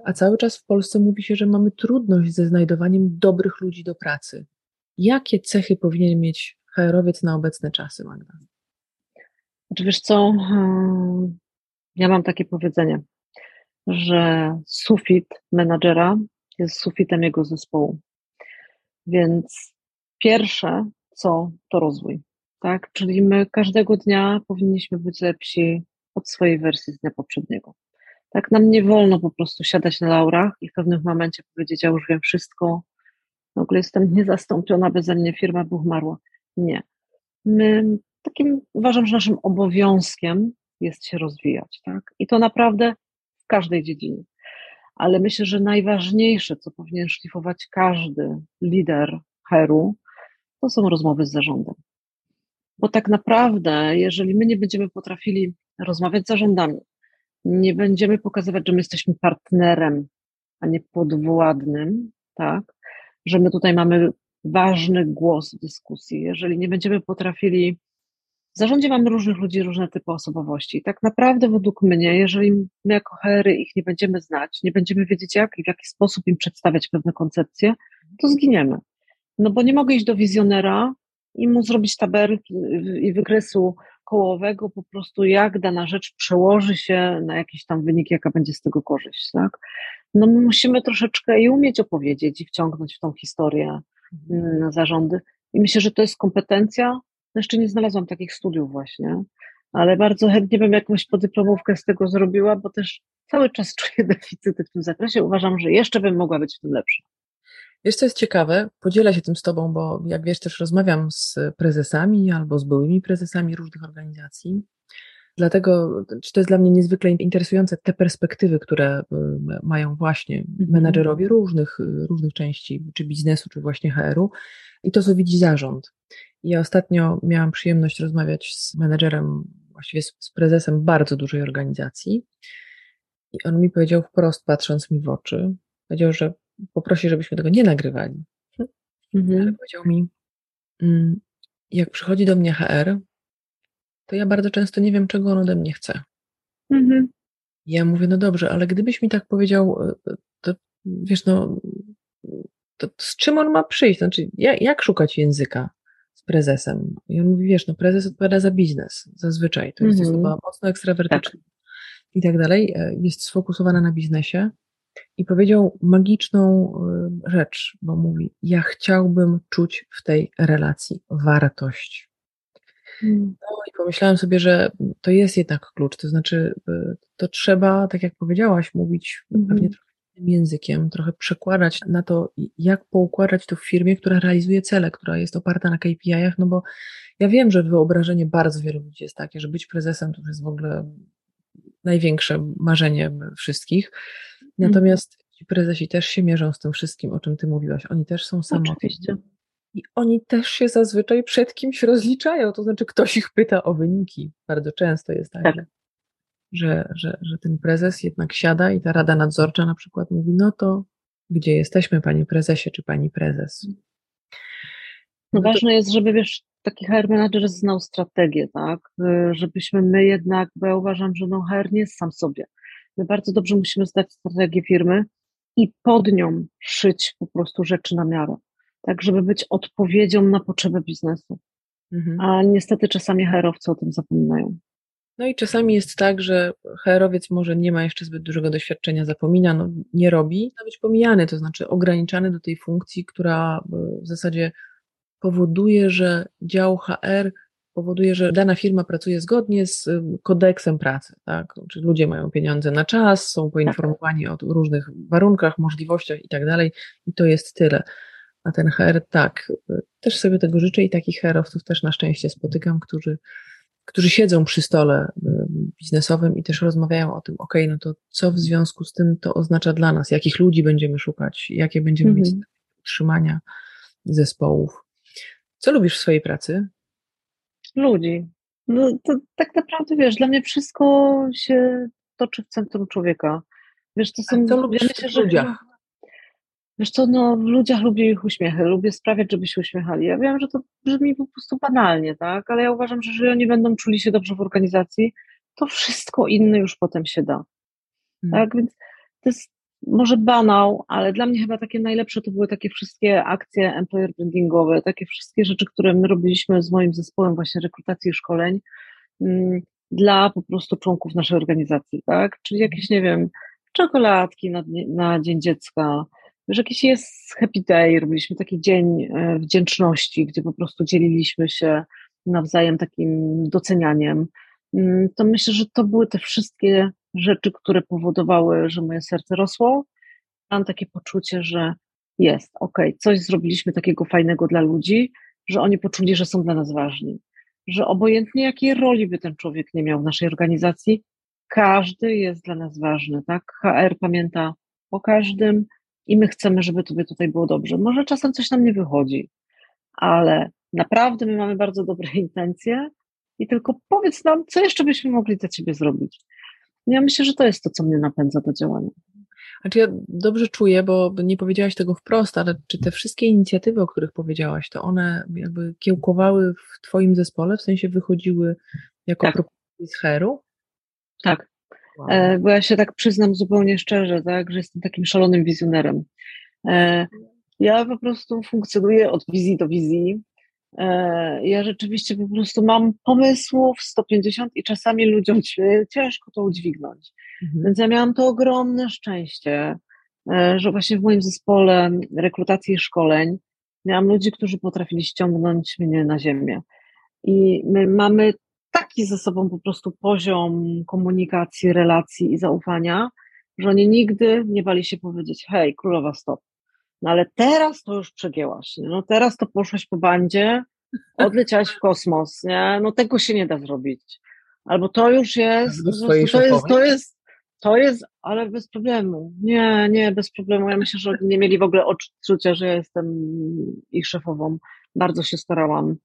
a cały czas w Polsce mówi się, że mamy trudność ze znajdowaniem dobrych ludzi do pracy. Jakie cechy powinien mieć HR-owiec na obecne czasy, Magda? Znaczy wiesz co, hmm, ja mam takie powiedzenie, że sufit menadżera jest sufitem jego zespołu. Więc Pierwsze, co to rozwój, tak? Czyli my każdego dnia powinniśmy być lepsi od swojej wersji z dnia poprzedniego. Tak, nam nie wolno po prostu siadać na laurach i w pewnym momencie powiedzieć, ja już wiem wszystko, w ogóle jestem niezastąpiona, beze mnie firma by umarła. Nie. My, takim uważam, że naszym obowiązkiem jest się rozwijać, tak? I to naprawdę w każdej dziedzinie. Ale myślę, że najważniejsze, co powinien szlifować każdy lider HR-u, to są rozmowy z zarządem. Bo tak naprawdę, jeżeli my nie będziemy potrafili rozmawiać z zarządami, nie będziemy pokazywać, że my jesteśmy partnerem, a nie podwładnym, tak, że my tutaj mamy ważny głos w dyskusji, jeżeli nie będziemy potrafili w zarządzie mamy różnych ludzi, różne typy osobowości. I tak naprawdę według mnie, jeżeli my jako HR ich nie będziemy znać, nie będziemy wiedzieć jak i w jaki sposób im przedstawiać pewne koncepcje, to zginiemy. No bo nie mogę iść do wizjonera i mu zrobić tabelki i wykresu kołowego po prostu jak dana rzecz przełoży się na jakiś tam wynik, jaka będzie z tego korzyść, tak? No my musimy troszeczkę i umieć opowiedzieć i wciągnąć w tą historię na zarządy i myślę, że to jest kompetencja, no jeszcze nie znalazłam takich studiów właśnie, ale bardzo chętnie bym jakąś podyplomówkę z tego zrobiła, bo też cały czas *laughs* czuję deficyty w tym zakresie, uważam, że jeszcze bym mogła być w tym lepsza. Wiesz, co jest ciekawe? Podzielę się tym z Tobą, bo jak wiesz, też rozmawiam z prezesami albo z byłymi prezesami różnych organizacji. Dlatego czy to jest dla mnie niezwykle interesujące, te perspektywy, które y, mają właśnie mhm. menadżerowie różnych, różnych części, czy biznesu, czy właśnie HR-u i to, co widzi zarząd. Ja ostatnio miałam przyjemność rozmawiać z menedżerem, właściwie z prezesem bardzo dużej organizacji i on mi powiedział wprost, patrząc mi w oczy, powiedział, że poprosi, żebyśmy tego nie nagrywali. Mhm. Ale powiedział mi, mm, jak przychodzi do mnie HR, to ja bardzo często nie wiem, czego on ode mnie chce. Mhm. Ja mówię, no dobrze, ale gdybyś mi tak powiedział, e, to wiesz, no, to z czym on ma przyjść? Znaczy, jak, jak szukać języka z prezesem? I on mówi, wiesz, no prezes odpowiada za biznes, zazwyczaj. To jest mhm. osoba mocno ekstrawertyczna tak. i tak dalej. E, jest sfokusowana na biznesie i powiedział magiczną rzecz, bo mówi: Ja chciałbym czuć w tej relacji wartość. Hmm. No i pomyślałam sobie, że to jest jednak klucz, to znaczy y, to trzeba, tak jak powiedziałaś, mówić mhm. pewnie trochę innym językiem, trochę przekładać na to, jak poukładać to w firmie, która realizuje cele, która jest oparta na KPI-ach, no bo ja wiem, że wyobrażenie bardzo wielu ludzi jest takie, że być prezesem to jest w ogóle największe marzenie wszystkich. Mhm. Natomiast ci prezesi też się mierzą z tym wszystkim, o czym ty mówiłaś. Oni też są samotni. Oczywiście. I oni też się zazwyczaj przed kimś rozliczają, to znaczy ktoś ich pyta o wyniki. Bardzo często jest tak, tak. Że, że, że ten prezes jednak siada i ta rada nadzorcza na przykład mówi, no to gdzie jesteśmy, panie prezesie czy pani prezes? No, ważne to... jest, żeby wiesz, taki HR manager znał strategię, tak? Żebyśmy my jednak, bo ja uważam, że no HR nie jest sam sobie. My bardzo dobrze musimy zdać strategię firmy i pod nią szyć po prostu rzeczy na miarę tak żeby być odpowiedzią na potrzeby biznesu. Mhm. A niestety czasami herowcy o tym zapominają. No i czasami jest tak, że herowiec może nie ma jeszcze zbyt dużego doświadczenia, zapomina, no nie robi, ma być pomijany, to znaczy ograniczany do tej funkcji, która w zasadzie powoduje, że dział HR powoduje, że dana firma pracuje zgodnie z kodeksem pracy, tak? Czyli ludzie mają pieniądze na czas, są poinformowani o różnych warunkach, możliwościach i tak dalej, i to jest tyle. A ten HR, tak, też sobie tego życzę i takich herowców też na szczęście spotykam, którzy, którzy siedzą przy stole biznesowym i też rozmawiają o tym, ok, no to co w związku z tym to oznacza dla nas, jakich ludzi będziemy szukać, jakie będziemy mhm. mieć utrzymania zespołów. Co lubisz w swojej pracy? Ludzi. No to tak naprawdę wiesz, dla mnie wszystko się toczy w centrum człowieka. Wiesz, to są. A co lubisz w ludziach? Wiesz co, no w ludziach lubię ich uśmiechy, lubię sprawiać, żeby się uśmiechali. Ja wiem, że to brzmi po prostu banalnie, tak? Ale ja uważam, że jeżeli oni będą czuli się dobrze w organizacji, to wszystko inne już potem się da. Hmm. Tak, więc to jest może banał, ale dla mnie chyba takie najlepsze to były takie wszystkie akcje employer brandingowe, takie wszystkie rzeczy, które my robiliśmy z moim zespołem właśnie rekrutacji i szkoleń mm, dla po prostu członków naszej organizacji, tak? Czyli jakieś, nie wiem, czekoladki na, na Dzień Dziecka, że jakiś jest happy day, robiliśmy taki dzień e, wdzięczności, gdzie po prostu dzieliliśmy się nawzajem takim docenianiem. Mm, to myślę, że to były te wszystkie rzeczy, które powodowały, że moje serce rosło. Mam takie poczucie, że jest, ok, coś zrobiliśmy takiego fajnego dla ludzi, że oni poczuli, że są dla nas ważni. Że obojętnie jakiej roli by ten człowiek nie miał w naszej organizacji, każdy jest dla nas ważny, tak? HR pamięta o każdym, i my chcemy, żeby tobie tutaj było dobrze. Może czasem coś nam nie wychodzi, ale naprawdę my mamy bardzo dobre *laughs* intencje i tylko powiedz nam, co jeszcze byśmy mogli dla ciebie zrobić. Ja myślę, że to jest to, co mnie napędza do działania. Znaczy ja dobrze czuję, bo nie powiedziałaś tego wprost, ale czy te wszystkie inicjatywy, o których powiedziałaś, to one jakby kiełkowały w Twoim zespole, w sensie wychodziły jako tak. propozycje z heru? Tak, bo ja się tak przyznam zupełnie szczerze, tak, że jestem takim szalonym wizjonerem. E, ja po prostu funkcjonuję od wizji do wizji. E, ja rzeczywiście po prostu mam pomysłów 150 i czasami ludziom ciężko to udźwignąć. Mhm. Więc ja miałam to ogromne szczęście, że właśnie w moim zespole rekrutacji i szkoleń miałam ludzi, którzy potrafili ściągnąć mnie na ziemię. I my mamy taki ze sobą po prostu poziom komunikacji, relacji i zaufania, że oni nigdy nie bali się powiedzieć, hej, królowa, stop. No ale teraz to już przegięłaś, nie? no teraz to poszłaś po bandzie, *laughs* odleciałaś w kosmos, nie? no tego się nie da zrobić. Albo to już jest, to jest, to jest, to jest, ale bez problemu. Nie, nie, bez problemu. Ja myślę, że nie mieli w ogóle odczucia, że ja jestem ich szefową. Bardzo się starałam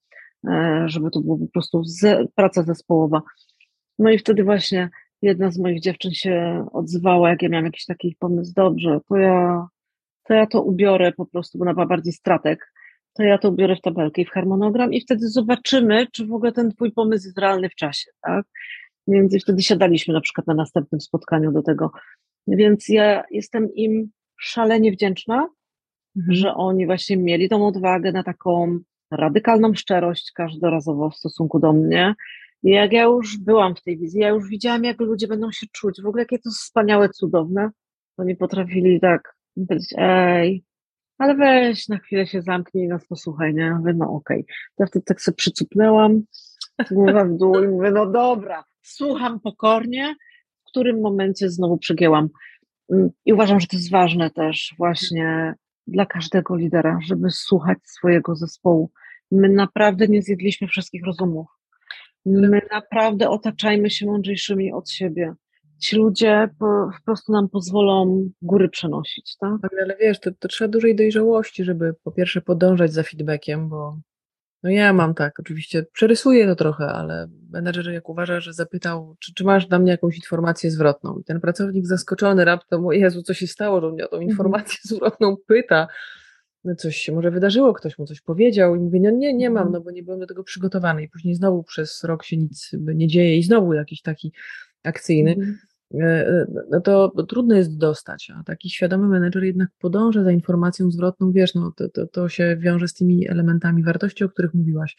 żeby to było po prostu ze, praca zespołowa. No i wtedy właśnie jedna z moich dziewczyn się odzywała, jak ja miałam jakiś taki pomysł, dobrze, to ja to, ja to ubiorę po prostu, bo ona była bardziej stratek, to ja to ubiorę w tabelkę i w harmonogram i wtedy zobaczymy, czy w ogóle ten twój pomysł jest realny w czasie, tak? Więc wtedy siadaliśmy na przykład na następnym spotkaniu do tego. Więc ja jestem im szalenie wdzięczna, mhm. że oni właśnie mieli tą odwagę na taką radykalną szczerość każdorazowo w stosunku do mnie. I jak ja już byłam w tej wizji, ja już widziałam, jak ludzie będą się czuć, w ogóle jakie to wspaniałe, cudowne, Oni potrafili tak powiedzieć, ej, ale weź na chwilę się zamknij i nas posłuchaj, nie? Mówię, no okej. Okay. Ja wtedy tak sobie przycupnęłam, głowę w dół i mówię, no dobra, słucham pokornie, w którym momencie znowu przygięłam. Mm, I uważam, że to jest ważne też właśnie dla każdego lidera, żeby słuchać swojego zespołu. My naprawdę nie zjedliśmy wszystkich rozumów. My naprawdę otaczajmy się mądrzejszymi od siebie. Ci ludzie po, po prostu nam pozwolą góry przenosić, tak? tak ale wiesz, to, to trzeba dużej dojrzałości, żeby po pierwsze podążać za feedbackiem, bo no ja mam tak, oczywiście przerysuję to trochę, ale menedżer jak uważa, że zapytał, czy, czy masz dla mnie jakąś informację zwrotną i ten pracownik zaskoczony raptem, o Jezu, co się stało, że on mnie o tą mhm. informację *laughs* zwrotną pyta, no coś się może wydarzyło, ktoś mu coś powiedział i mówię, no nie, nie mam, mhm. no bo nie byłem do tego przygotowany i później znowu przez rok się nic nie dzieje i znowu jakiś taki akcyjny. Mhm. E, e, no to trudno jest dostać, a taki świadomy menedżer jednak podąża za informacją zwrotną, wiesz, no to, to, to się wiąże z tymi elementami wartości, o których mówiłaś,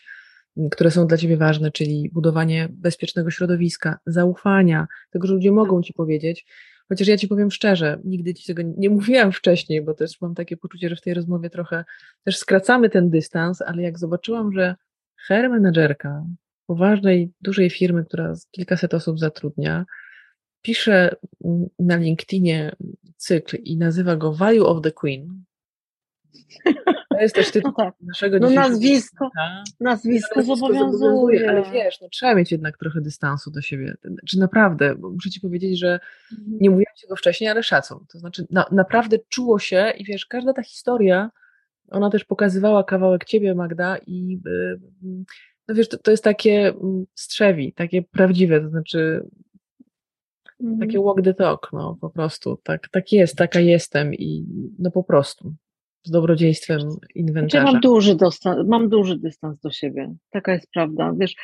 które są dla Ciebie ważne, czyli budowanie bezpiecznego środowiska, zaufania, tego, że ludzie mogą Ci powiedzieć, chociaż ja Ci powiem szczerze, nigdy Ci tego nie mówiłam *laughs* wcześniej, bo też mam takie poczucie, że w tej rozmowie trochę też skracamy ten dystans, ale jak zobaczyłam, że menedżerka poważnej, dużej firmy, która kilkaset osób zatrudnia, pisze na LinkedInie cykl i nazywa go Value of the Queen. To jest też tytuł no tak. naszego no nazwisko, nazwisko zobowiązuje. Ale wiesz, no, trzeba mieć jednak trochę dystansu do siebie. Czy naprawdę, bo muszę ci powiedzieć, że mhm. nie mówiłam ci go wcześniej, ale szacun. To znaczy na, naprawdę czuło się i wiesz, każda ta historia, ona też pokazywała kawałek ciebie, Magda i yy, no wiesz, to, to jest takie mm, strzewi, takie prawdziwe, to znaczy takie mhm. walk the talk, no po prostu, tak, tak jest, taka jestem i no po prostu, z dobrodziejstwem inwentarza. Znaczy, mam, duży dostan- mam duży dystans do siebie, taka jest prawda, wiesz,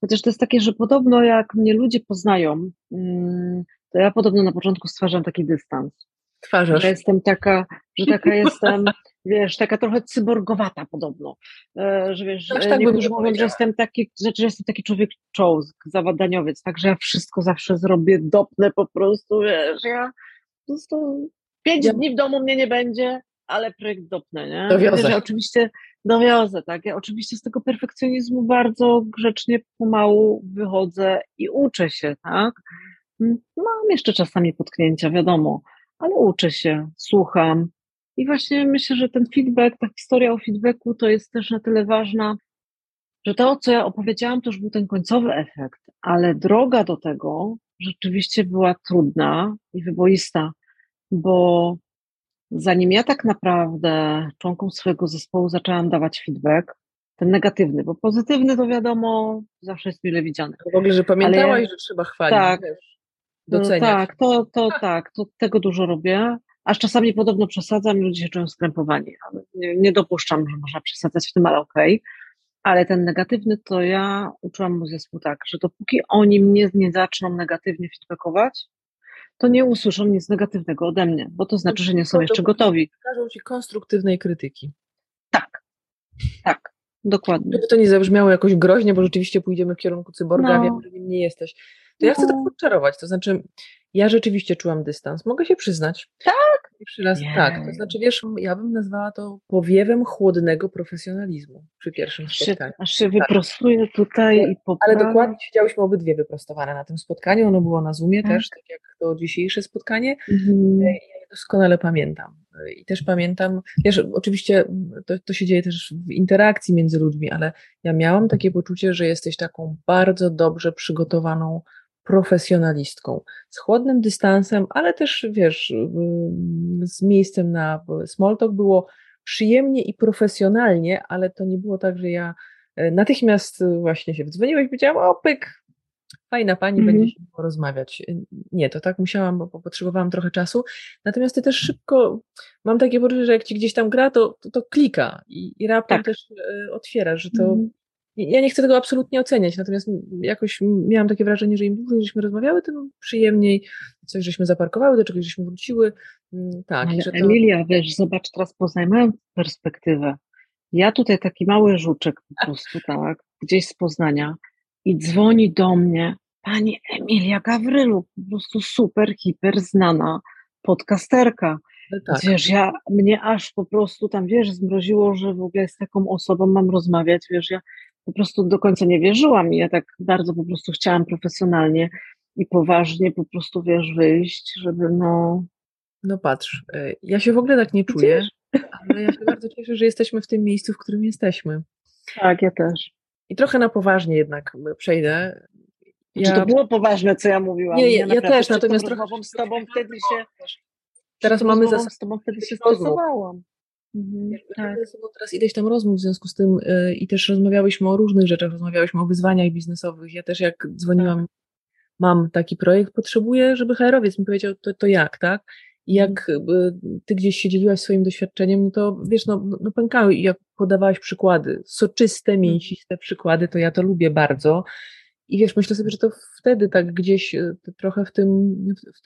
chociaż to jest takie, że podobno jak mnie ludzie poznają, mm, to ja podobno na początku stwarzam taki dystans. Stwarzasz. Że jestem taka, że taka jestem, *laughs* wiesz, taka trochę cyborgowata podobno. E, że wiesz, Aż tak niektórzy mówią, że jestem taki, że, że jestem taki człowiek czołg, zawadaniowiec, także ja wszystko zawsze zrobię, dopnę po prostu, wiesz, ja po prostu pięć ja... dni w domu mnie nie będzie, ale projekt dopnę, nie? Dowiozę. Oczywiście dowiozę, tak? Ja oczywiście z tego perfekcjonizmu bardzo grzecznie, pomału wychodzę i uczę się, tak? Mam jeszcze czasami potknięcia, wiadomo, ale uczę się, słucham, i właśnie myślę, że ten feedback, ta historia o feedbacku to jest też na tyle ważna, że to, co ja opowiedziałam, to już był ten końcowy efekt, ale droga do tego rzeczywiście była trudna i wyboista, bo zanim ja tak naprawdę członkom swojego zespołu zaczęłam dawać feedback, ten negatywny, bo pozytywny to wiadomo, zawsze jest mile widziany. W ogóle, że pamiętałaś, ale, że trzeba chwalić, tak, wiesz, doceniać. No, tak, to, to tak, to tego dużo robię, aż czasami podobno przesadzam i ludzie się czują skrępowani. Nie, nie dopuszczam, że można przesadzać w tym, ale okej. Okay. Ale ten negatywny to ja uczyłam mój zespół tak, że dopóki oni mnie nie zaczną negatywnie feedbackować, to nie usłyszą nic negatywnego ode mnie, bo to znaczy, że nie są jeszcze gotowi. Pokażą ci konstruktywnej krytyki. Tak, tak, dokładnie. Żeby to nie zabrzmiało jakoś groźnie, bo rzeczywiście pójdziemy w kierunku cyborga, no. wiem, że nim nie jesteś. To ja chcę no. to podczarować, to znaczy ja rzeczywiście czułam dystans, mogę się przyznać. Tak? Tak, to znaczy wiesz, ja bym nazwała to powiewem chłodnego profesjonalizmu przy pierwszym spotkaniu. Aż się tak. wyprostuję tutaj i poprawię. Ale dokładnie siedziałyśmy obydwie wyprostowane na tym spotkaniu, ono było na Zoomie tak. też, tak jak to dzisiejsze spotkanie. Mhm. Ja je doskonale pamiętam. I też pamiętam, wiesz, oczywiście to, to się dzieje też w interakcji między ludźmi, ale ja miałam takie poczucie, że jesteś taką bardzo dobrze przygotowaną profesjonalistką, z chłodnym dystansem, ale też, wiesz, z miejscem na small talk było przyjemnie i profesjonalnie, ale to nie było tak, że ja e, natychmiast właśnie się wdzwoniłeś i powiedziałam, o pyk, fajna pani, -hmm. będzie się porozmawiać. Nie, to tak musiałam, bo potrzebowałam trochę czasu. Natomiast ty też szybko, mam takie poczucie, że jak ci gdzieś tam gra, to, to, to klika i, i raptem tak. też e, otwiera, że to -hmm ja nie chcę tego absolutnie oceniać, natomiast jakoś miałam takie wrażenie, że im dłużej żeśmy rozmawiały, tym przyjemniej coś żeśmy zaparkowały, do czegoś żeśmy wróciły. Mm, tak, Ale że to... Emilia, wiesz, zobacz teraz poznaj moją perspektywę. Ja tutaj taki mały żuczek po prostu, tak, gdzieś z Poznania i dzwoni do mnie pani Emilia Gawrylu, po prostu super, hiper znana podcasterka. No tak. Wiesz, ja, mnie aż po prostu tam, wiesz, zmroziło, że w ogóle z taką osobą mam rozmawiać, wiesz, ja po prostu do końca nie wierzyłam i ja tak bardzo po prostu chciałam profesjonalnie i poważnie po prostu, wiesz, wyjść, żeby no... No patrz, e, ja się w ogóle tak nie czuję, ale ja się bardzo cieszę, że jesteśmy w tym miejscu, w którym jesteśmy. Tak, ja też. I trochę na poważnie jednak przejdę. Ja... Czy to było poważne, co ja mówiłam? Nie, ja, ja też, natomiast trochę... z tobą wtedy się... Teraz mamy za z tobą wtedy się stosowałam. Mhm, tak. teraz ileś tam rozmów w związku z tym yy, i też rozmawiałyśmy o różnych rzeczach, rozmawiałyśmy o wyzwaniach biznesowych. Ja też jak dzwoniłam, tak. mam taki projekt, potrzebuję, żeby HR-owiec mi powiedział, to, to jak, tak? I jak mhm. ty gdzieś się dzieliłaś swoim doświadczeniem, no to wiesz, no, no pękały i jak podawałaś przykłady, soczyste, mhm. mięsiste przykłady, to ja to lubię bardzo. I wiesz, myślę sobie, że to wtedy tak gdzieś e, trochę w tym,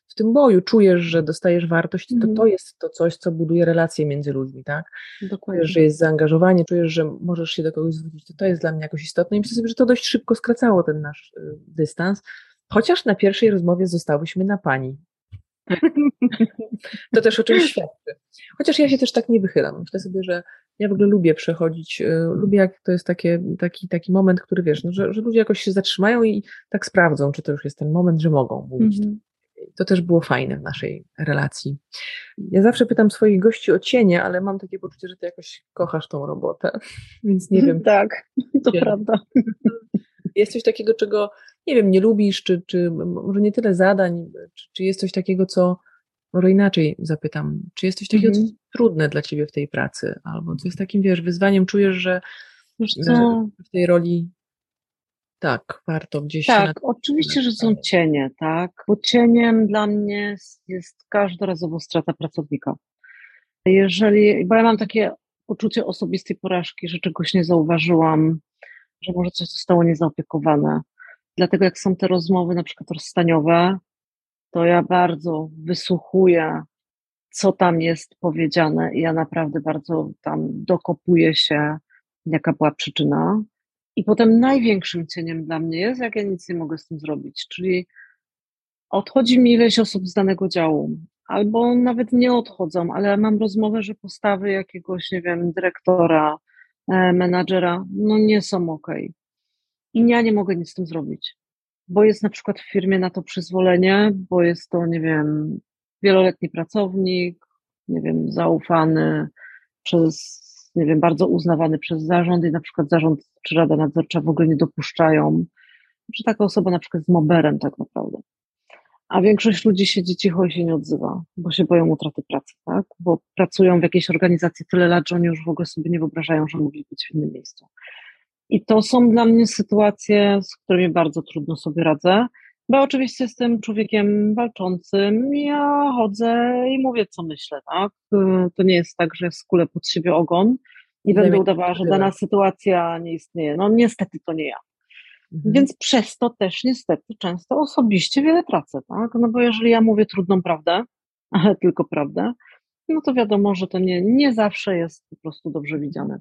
w, tym boju czujesz, że dostajesz wartość, to to mhm. jest to coś, co buduje relacje między ludźmi, tak? Dokładnie. Czujesz, że jest zaangażowanie, czujesz, że możesz się do kogoś zwrócić, to to jest dla mnie jakoś istotne i myślę sobie, że to dość szybko skracało ten nasz e, dystans, chociaż na pierwszej rozmowie zostałyśmy na pani. *laughs* To też o czymś świadczy. Chociaż ja się też tak nie wychylam. Myślę sobie, że ja w ogóle lubię przechodzić, y, lubię jak to jest takie, taki, taki moment, który wiesz, no, że, że ludzie jakoś się zatrzymają i tak sprawdzą, czy to już jest ten moment, że mogą mówić. Mm -hmm. To też było fajne w naszej relacji. Ja zawsze pytam swoich gości o cienie, ale mam takie poczucie, że ty jakoś kochasz tą robotę, *laughs* więc nie wiem. Tak, to prawda. *laughs* Jest coś takiego, czego nie wiem, nie lubisz, czy, czy może nie tyle zadań, czy, czy jest coś takiego, co może inaczej zapytam, czy jest coś takiego, -hmm. co jest trudne dla ciebie w tej pracy, albo co jest takim, wiesz, wyzwaniem, czujesz, że, że w tej roli tak, warto gdzieś Tak, oczywiście, że są cienie, tak, bo cieniem dla mnie jest każdorazowo strata pracownika. Jeżeli, bo ja mam takie poczucie osobistej porażki, że czegoś nie zauważyłam, że może coś zostało niezaopiekowane. Dlatego jak są te rozmowy na przykład rozstaniowe, to ja bardzo wysłuchuję, co tam jest powiedziane i ja naprawdę bardzo tam dokopuję się, jaka była przyczyna. I potem największym cieniem dla mnie jest, jak ja nic nie mogę z tym zrobić, czyli odchodzi mi ileś osób z danego działu, albo nawet nie odchodzą, ale mam rozmowę, że postawy jakiegoś, nie wiem, dyrektora, e, menadżera, no nie są ok. I ja nie mogę nic z tym zrobić bo jest na przykład w firmie na to przyzwolenie, bo jest to, nie wiem, wieloletni pracownik, nie wiem, zaufany przez, nie wiem, bardzo uznawany przez zarząd i na przykład zarząd czy rada nadzorcza w ogóle nie dopuszczają, że taka osoba na przykład jest moberem tak naprawdę. A większość ludzi siedzi cicho i się nie odzywa, bo się boją utraty pracy, tak? Bo pracują w jakiejś organizacji tyle lat, że oni już w ogóle sobie nie wyobrażają, że mogli być w innym miejscu. I to są dla mnie sytuacje, z którymi bardzo trudno sobie radzę, bo oczywiście jestem człowiekiem walczącym. Ja chodzę i mówię, co myślę, tak? To nie jest tak, że skulę pod siebie ogon i będę udawała, że dana sytuacja nie istnieje. No niestety to nie ja. Mhm. Więc przez to też niestety często osobiście wiele tracę, tak? No bo jeżeli ja mówię trudną prawdę, *laughs* ale tylko prawdę, no to wiadomo, że to nie, nie zawsze jest po prostu dobrze widziane.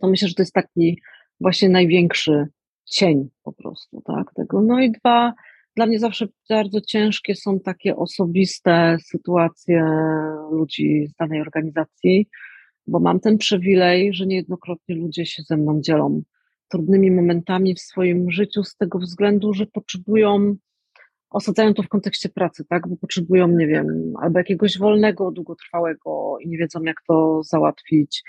To myślę, że to jest taki właśnie największy cień po prostu, tak, tego. No i dwa, dla mnie zawsze bardzo ciężkie są takie osobiste sytuacje ludzi z danej organizacji, bo mam ten przywilej, że niejednokrotnie ludzie się ze mną dzielą trudnymi momentami w swoim życiu z tego względu, że potrzebują, osadzają to w kontekście pracy, tak, bo potrzebują, nie wiem, albo jakiegoś wolnego, długotrwałego i nie wiedzą, jak to załatwić,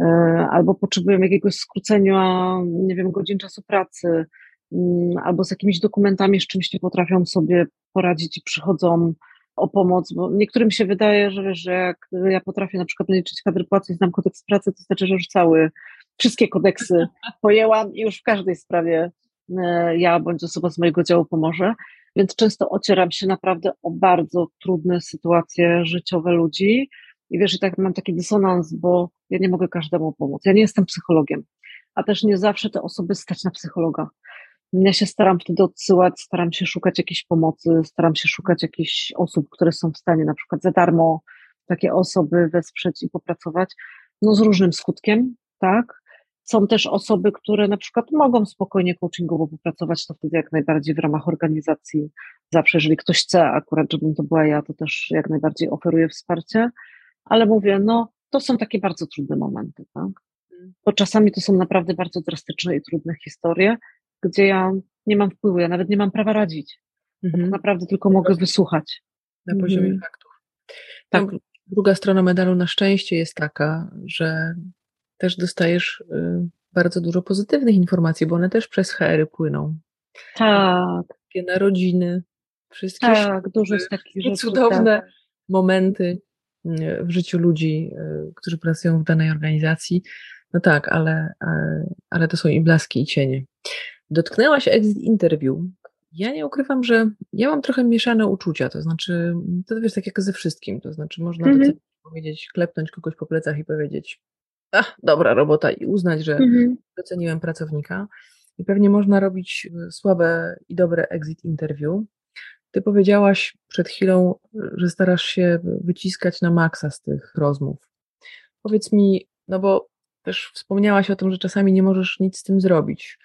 E, albo potrzebują jakiegoś skrócenia, nie wiem, godzin czasu pracy, mm, albo z jakimiś dokumentami, z czymś nie potrafią sobie poradzić i przychodzą o pomoc, bo niektórym się wydaje, że wiesz, że jak ja potrafię na przykład liczyć kadry płacy i znam kodeks pracy, to znaczy, że już cały, wszystkie kodeksy *laughs* pojęłam i już w każdej sprawie e, ja bądź osoba z mojego działu pomoże. Więc często ocieram się naprawdę o bardzo trudne sytuacje życiowe ludzi, i wiesz, i tak mam taki dysonans, bo ja nie mogę każdemu pomóc. Ja nie jestem psychologiem, a też nie zawsze te osoby stać na psychologa. Ja się staram wtedy odsyłać, staram się szukać jakiejś pomocy, staram się szukać jakichś osób, które są w stanie na przykład za darmo takie osoby wesprzeć i popracować, no z różnym skutkiem, tak? Są też osoby, które na przykład mogą spokojnie coachingowo popracować, to wtedy jak najbardziej w ramach organizacji zawsze, jeżeli ktoś chce akurat, żebym to była ja, to też jak najbardziej oferuję wsparcie, ale mówię, no to są takie bardzo trudne momenty, tak? Bo czasami to są naprawdę bardzo drastyczne i trudne historie, gdzie ja nie mam wpływu, ja nawet nie mam prawa radzić. Mhm. Tak naprawdę tylko mogę wysłuchać. Na poziomie mhm. faktów. Tak. No, druga strona medalu na szczęście jest taka, że też dostajesz y, bardzo dużo pozytywnych informacji, bo one też przez HR płyną. Tak. Takie narodziny, wszystkie tak, dużo jest takich rzeczy, cudowne tak. momenty y, w życiu ludzi, y, którzy pracują w danej organizacji. No tak, ale, ale to są i blaski, i cienie. Dotknęłaś exit interview. Ja nie ukrywam, że ja mam trochę mieszane uczucia, to znaczy, to wiesz, tak jak ze wszystkim, to znaczy można mm -hmm. powiedzieć, klepnąć kogoś po plecach i powiedzieć, ach, dobra robota i uznać, że mhm. doceniłem pracownika. I pewnie można robić e, słabe i dobre exit interview. Ty powiedziałaś przed chwilą, że starasz się wyciskać na maksa z tych rozmów. Powiedz mi, no bo też wspomniałaś o tym, że czasami nie możesz nic z tym zrobić.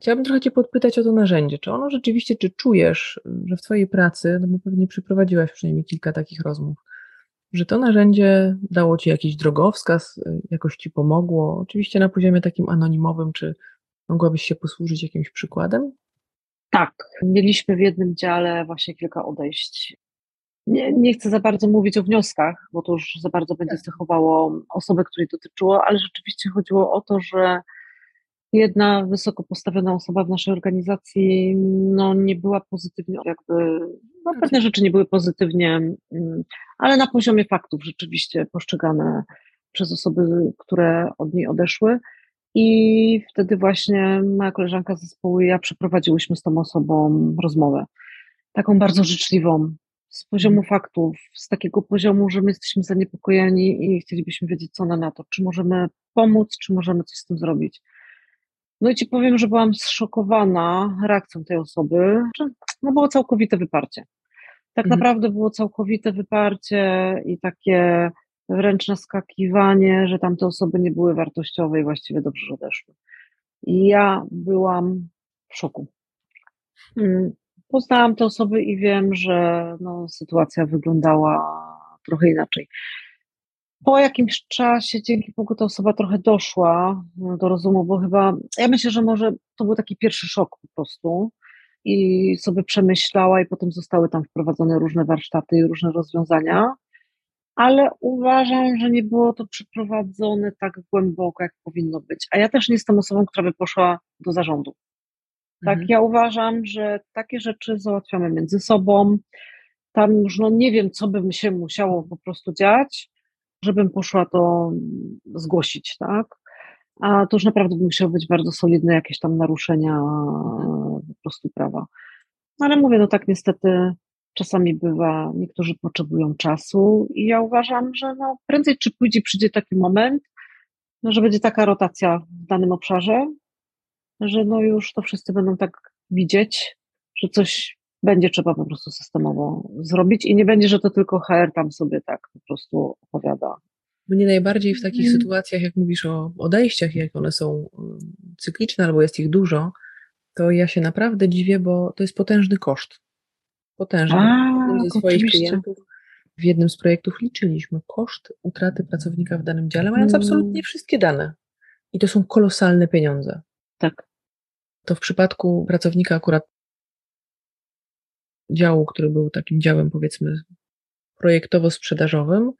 Chciałabym trochę Cię podpytać o to narzędzie. Czy ono rzeczywiście, czy czujesz, że w Twojej pracy, no bo pewnie przeprowadziłaś przynajmniej kilka takich rozmów, że to narzędzie dało Ci jakiś drogowskaz, y, jakoś Ci pomogło? Oczywiście na poziomie takim anonimowym, czy mogłabyś się posłużyć jakimś przykładem? Tak, mieliśmy w jednym dziale właśnie kilka odejść. Nie, nie chcę za bardzo mówić o wnioskach, bo to już za bardzo będzie tak. cechowało osobę, której dotyczyło, ale rzeczywiście chodziło o to, że jedna wysoko postawiona osoba w naszej organizacji no, nie była pozytywnie, jakby, no, pewne rzeczy nie były pozytywnie, mm, ale na poziomie faktów rzeczywiście postrzegane przez osoby, które od niej odeszły. I wtedy właśnie moja koleżanka z zespołu i ja przeprowadziłyśmy z tą osobą rozmowę. Taką bardzo życzliwą, z poziomu mhm. faktów, z takiego poziomu, że my jesteśmy zaniepokojeni i chcielibyśmy wiedzieć, co ona na to, czy możemy pomóc, czy możemy coś z tym zrobić. No i ci powiem, że byłam zszokowana reakcją tej osoby. No było całkowite wyparcie. Tak mhm. naprawdę było całkowite wyparcie i takie wręcz naskakiwanie, że tamte osoby nie były wartościowe i właściwie dobrze, że odeszły. I ja byłam w szoku. Mm, poznałam te osoby i wiem, że no, sytuacja wyglądała trochę inaczej. Po jakimś czasie, dzięki Bogu, ta osoba trochę doszła do rozumu, bo chyba, ja myślę, że może to był taki pierwszy szok po prostu i sobie przemyślała i potem zostały tam wprowadzone różne warsztaty i różne rozwiązania, ale uważam, że nie było to przeprowadzone tak głęboko, jak powinno być. A ja też nie jestem osobą, która by poszła do zarządu. Tak, mhm. ja uważam, że takie rzeczy załatwiamy między sobą. Tam już no nie wiem, co by się musiało po prostu dziać, żebym poszła to zgłosić, tak? A to już naprawdę by musiało być bardzo solidne jakieś tam naruszenia po prostu prawa. No ale mówię, no tak niestety czasami bywa, niektórzy potrzebują czasu i ja uważam, że no prędzej czy później przyjdzie taki moment, no, że będzie taka rotacja w danym obszarze, że no już to wszyscy będą tak widzieć, że coś będzie trzeba po prostu systemowo zrobić i nie będzie, że to tylko HR tam sobie tak po prostu opowiada. Mnie najbardziej w takich mm. sytuacjach, jak mówisz o odejściach, jak one są um, cykliczne albo jest ich dużo, to ja się naprawdę dziwię, bo to jest potężny koszt. Potężny. A, ze swoich oczywiście. klientów w jednym z projektów liczyliśmy koszt utraty pracownika w danym dziale, mając mm. absolutnie wszystkie dane. I to są kolosalne pieniądze. Tak. To w przypadku pracownika akurat działu, który był takim działem, powiedzmy, projektowo-sprzedażowym,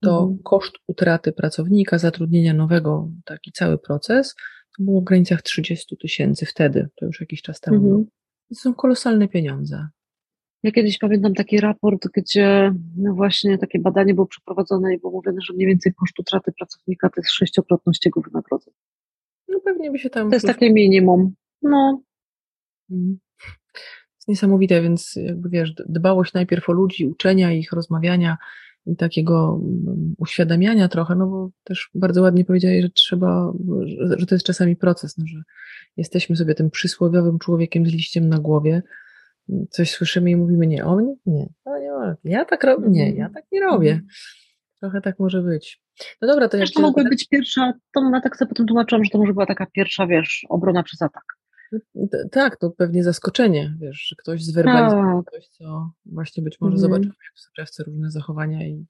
to mhm. koszt utraty pracownika, zatrudnienia nowego, taki cały proces, to było w granicach 30 tysięcy wtedy, to już jakiś czas temu. Mhm. To są kolosalne pieniądze. Ja kiedyś pamiętam taki raport, gdzie no właśnie takie badanie było przeprowadzone i było mówione, że mniej więcej koszt utraty pracownika to jest sześciokrotność jego wynagrodzenia. No pewnie by się tam... To jest takie minimum. No. Mhm niesamowite, więc jakby wiesz, dbałość najpierw o ludzi, uczenia ich, rozmawiania i takiego mm, uświadamiania trochę, no bo też bardzo ładnie powiedziałeś, że trzeba, że, to jest czasami proces, no, że jesteśmy sobie tym przysłowiowym człowiekiem z liściem na głowie, coś słyszymy i mówimy, nie, o mnie? Nie, o nie, ja tak robię, nie, ja tak nie robię. Mhm. Trochę tak może być. No dobra, to jeszcze... To mogła być pierwsza, to na tak sobie potem tłumaczyłam, że to może była taka pierwsza, wiesz, obrona przez atak. Tak, to pewnie zaskoczenie, wiesz, że ktoś zwerbalizował tak. coś, co właśnie być może mm. zobaczył w soczewce różne zachowania i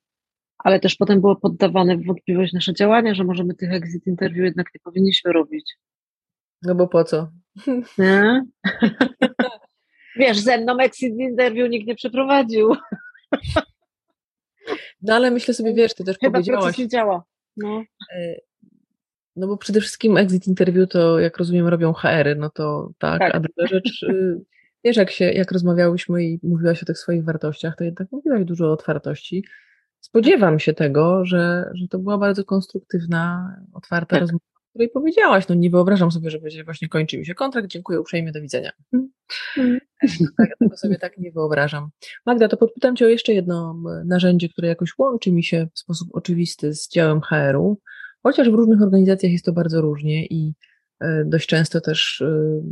ale też potem było poddawane w wątpliwość nasze działania, że możemy tych exit interview jednak nie powinniśmy robić. No bo po co? Nie? *laughs* Wiesz, ze mną exit interview nikt nie przeprowadził. No ale myślę sobie, wiesz, ty też Chyba powiedziałaś. Nie działa. No. No bo przede wszystkim exit interview to, jak rozumiem, robią HR-y, no to tak, tak. a druga rzecz, y, wiesz, jak się, jak rozmawiałyśmy i mówiłaś o tych swoich wartościach, to jednak mówiłaś dużo o otwartości. Spodziewam się tego, że, że to była bardzo konstruktywna, otwarta tak. rozmowa, o której powiedziałaś. No nie wyobrażam sobie, że będzie właśnie kończy mi się kontrakt, dziękuję uprzejmie, do widzenia. Mm. *laughs* Tak, ja tego sobie tak nie wyobrażam. Magda, to podpytam Cię o jeszcze jedno narzędzie, które jakoś łączy mi się w sposób oczywisty z działem HR-u, chociaż w różnych organizacjach jest to bardzo różnie i e, dość często też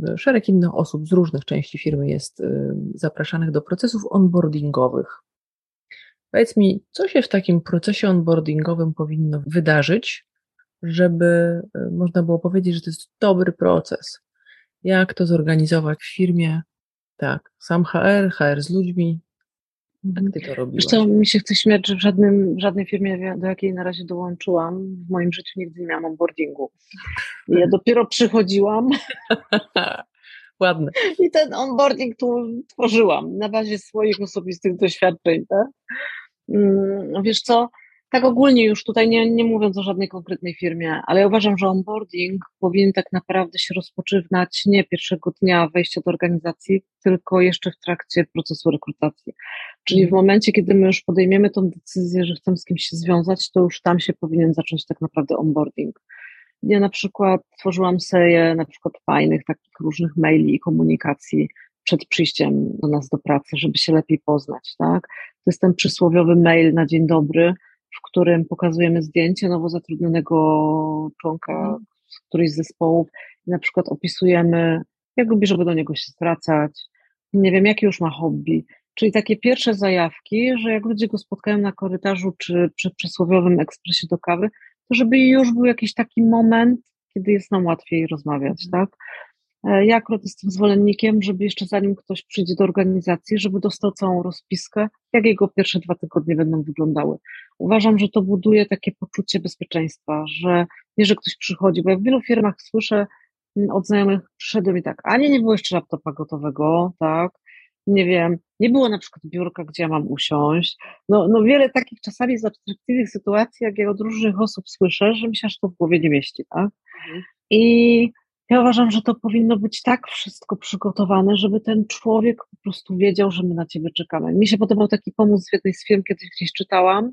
e, szereg innych osób z różnych części firmy jest e, zapraszanych do procesów onboardingowych. Powiedz mi, co się w takim procesie onboardingowym powinno wydarzyć, żeby można było powiedzieć, że to jest dobry proces? Jak to zorganizować w firmie? Tak, sam HR, HR z ludźmi, jak ty to robiłaś? Zresztą mi się chce śmiać, że w, żadnym, w żadnej firmie, do jakiej na razie dołączyłam, w moim życiu nigdy nie miałam onboardingu. I ja dopiero przychodziłam. *laughs* Ładne. I ten onboarding tu tworzyłam na bazie swoich osobistych doświadczeń. Tak? Mm, wiesz co, tak ogólnie już tutaj nie, nie mówiąc o żadnej konkretnej firmie, ale ja uważam, że onboarding powinien tak naprawdę się rozpoczywać nie pierwszego dnia wejścia do organizacji, tylko jeszcze w trakcie procesu rekrutacji. Czyli w momencie, kiedy my już podejmiemy tą decyzję, że chcemy z kimś się związać, to już tam się powinien zacząć tak naprawdę onboarding. Ja na przykład tworzyłam serię na przykład fajnych takich różnych maili i komunikacji przed przyjściem do nas do pracy, żeby się lepiej poznać, tak? To jest ten przysłowiowy mail na dzień dobry, w którym pokazujemy zdjęcie nowo zatrudnionego członka mhm. z którejś z zespołów i na przykład opisujemy, jak lubi, żeby do niego się zwracać, nie wiem, jakie już ma hobby, czyli takie pierwsze zajawki, że jak ludzie go spotkają na korytarzu czy przy przysłowiowym ekspresie do kawy, to żeby już był jakiś taki moment, kiedy jest nam łatwiej rozmawiać, mhm. tak? E, ja akurat jestem zwolennikiem, żeby jeszcze zanim ktoś przyjdzie do organizacji, żeby dostał całą rozpiskę, jak jego pierwsze dwa tygodnie będą wyglądały. Uważam, że to buduje takie poczucie bezpieczeństwa, że nie, że ktoś przychodzi, bo ja w wielu firmach słyszę mm, od znajomych, przyszedłem i tak, a nie, nie było jeszcze laptopa gotowego, tak, nie wiem, nie było na przykład biurka, gdzie ja mam usiąść. No, no wiele takich czasami z abstrakcyjnych sytuacji, jak ja od różnych osób słyszę, że mi się aż to w głowie nie mieści, tak? Mhm. I ja uważam, że to powinno być tak wszystko przygotowane, żeby ten człowiek po prostu wiedział, że my na ciebie czekamy. Mi się podobał taki pomysł w jednej z firm, kiedyś gdzieś czytałam,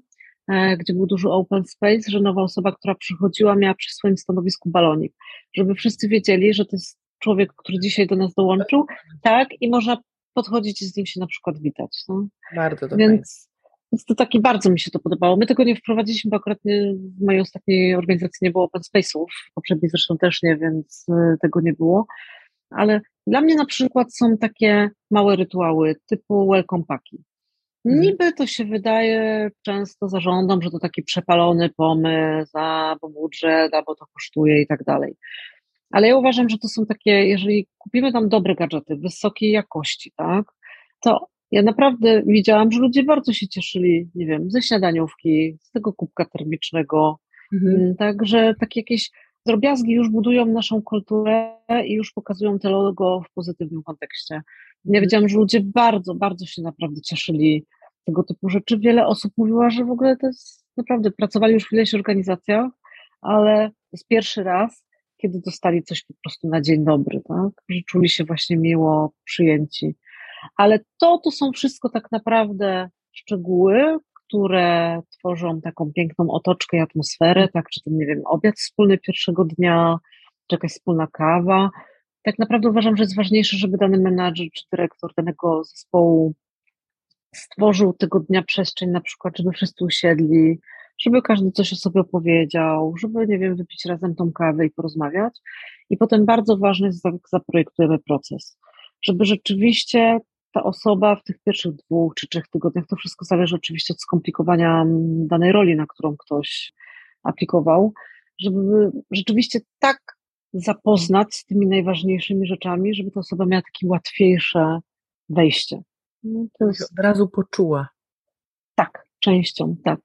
gdzie był duży open space, że nowa osoba, która przychodziła, miała przy swoim stanowisku balonik, żeby wszyscy wiedzieli, że to jest człowiek, który dzisiaj do nas dołączył, tak, i można podchodzić i z nim się na przykład witać. No. Bardzo to Więc więc to taki bardzo mi się to podobało. My tego nie wprowadziliśmy, bo akurat nie, w mojej ostatniej organizacji nie było open space'ów, poprzedniej zresztą też nie, więc y, tego nie było. Ale dla mnie na przykład są takie małe rytuały typu welcome paki. Mhm. Niby to się wydaje często zarządom, że to taki przepalony pomysł, a bo budżet, albo to kosztuje i tak dalej. Ale ja uważam, że to są takie, jeżeli kupimy tam dobre gadżety, wysokiej jakości, tak, to ja naprawdę widziałam, że ludzie bardzo się cieszyli, nie wiem, ze śniadaniówki, z tego kubka termicznego. Mhm. Mm, także takie jakieś drobiazgi już budują naszą kulturę i już pokazują te logo w pozytywnym kontekście. Ja mhm. wiedziałam, że ludzie bardzo, bardzo się naprawdę cieszyli tego typu rzeczy. Wiele osób mówiła, że w ogóle to jest naprawdę, pracowali już w ileś organizacjach, ale to jest pierwszy raz, kiedy dostali coś po prostu na dzień dobry, tak? Że czuli się właśnie miło przyjęci. Ale to to są wszystko tak naprawdę szczegóły, które tworzą taką piękną otoczkę i atmosferę, tak, czy to, nie wiem, obiad wspólny pierwszego dnia, czy jakaś wspólna kawa. Tak naprawdę uważam, że jest ważniejsze, żeby dany menadżer czy dyrektor danego zespołu stworzył tego dnia przestrzeń, na przykład, żeby wszyscy usiedli, żeby każdy coś o sobie opowiedział, żeby, nie wiem, wypić razem tą kawę i porozmawiać. I potem bardzo ważny jest, jak zaprojektujemy proces żeby rzeczywiście ta osoba w tych pierwszych dwóch czy trzech tygodniach, to wszystko zależy oczywiście od skomplikowania danej roli, na którą ktoś aplikował, żeby rzeczywiście tak zapoznać z tymi najważniejszymi rzeczami, żeby ta osoba miała takie łatwiejsze wejście. No, to jest... Od razu poczuła. Tak, częścią, tak.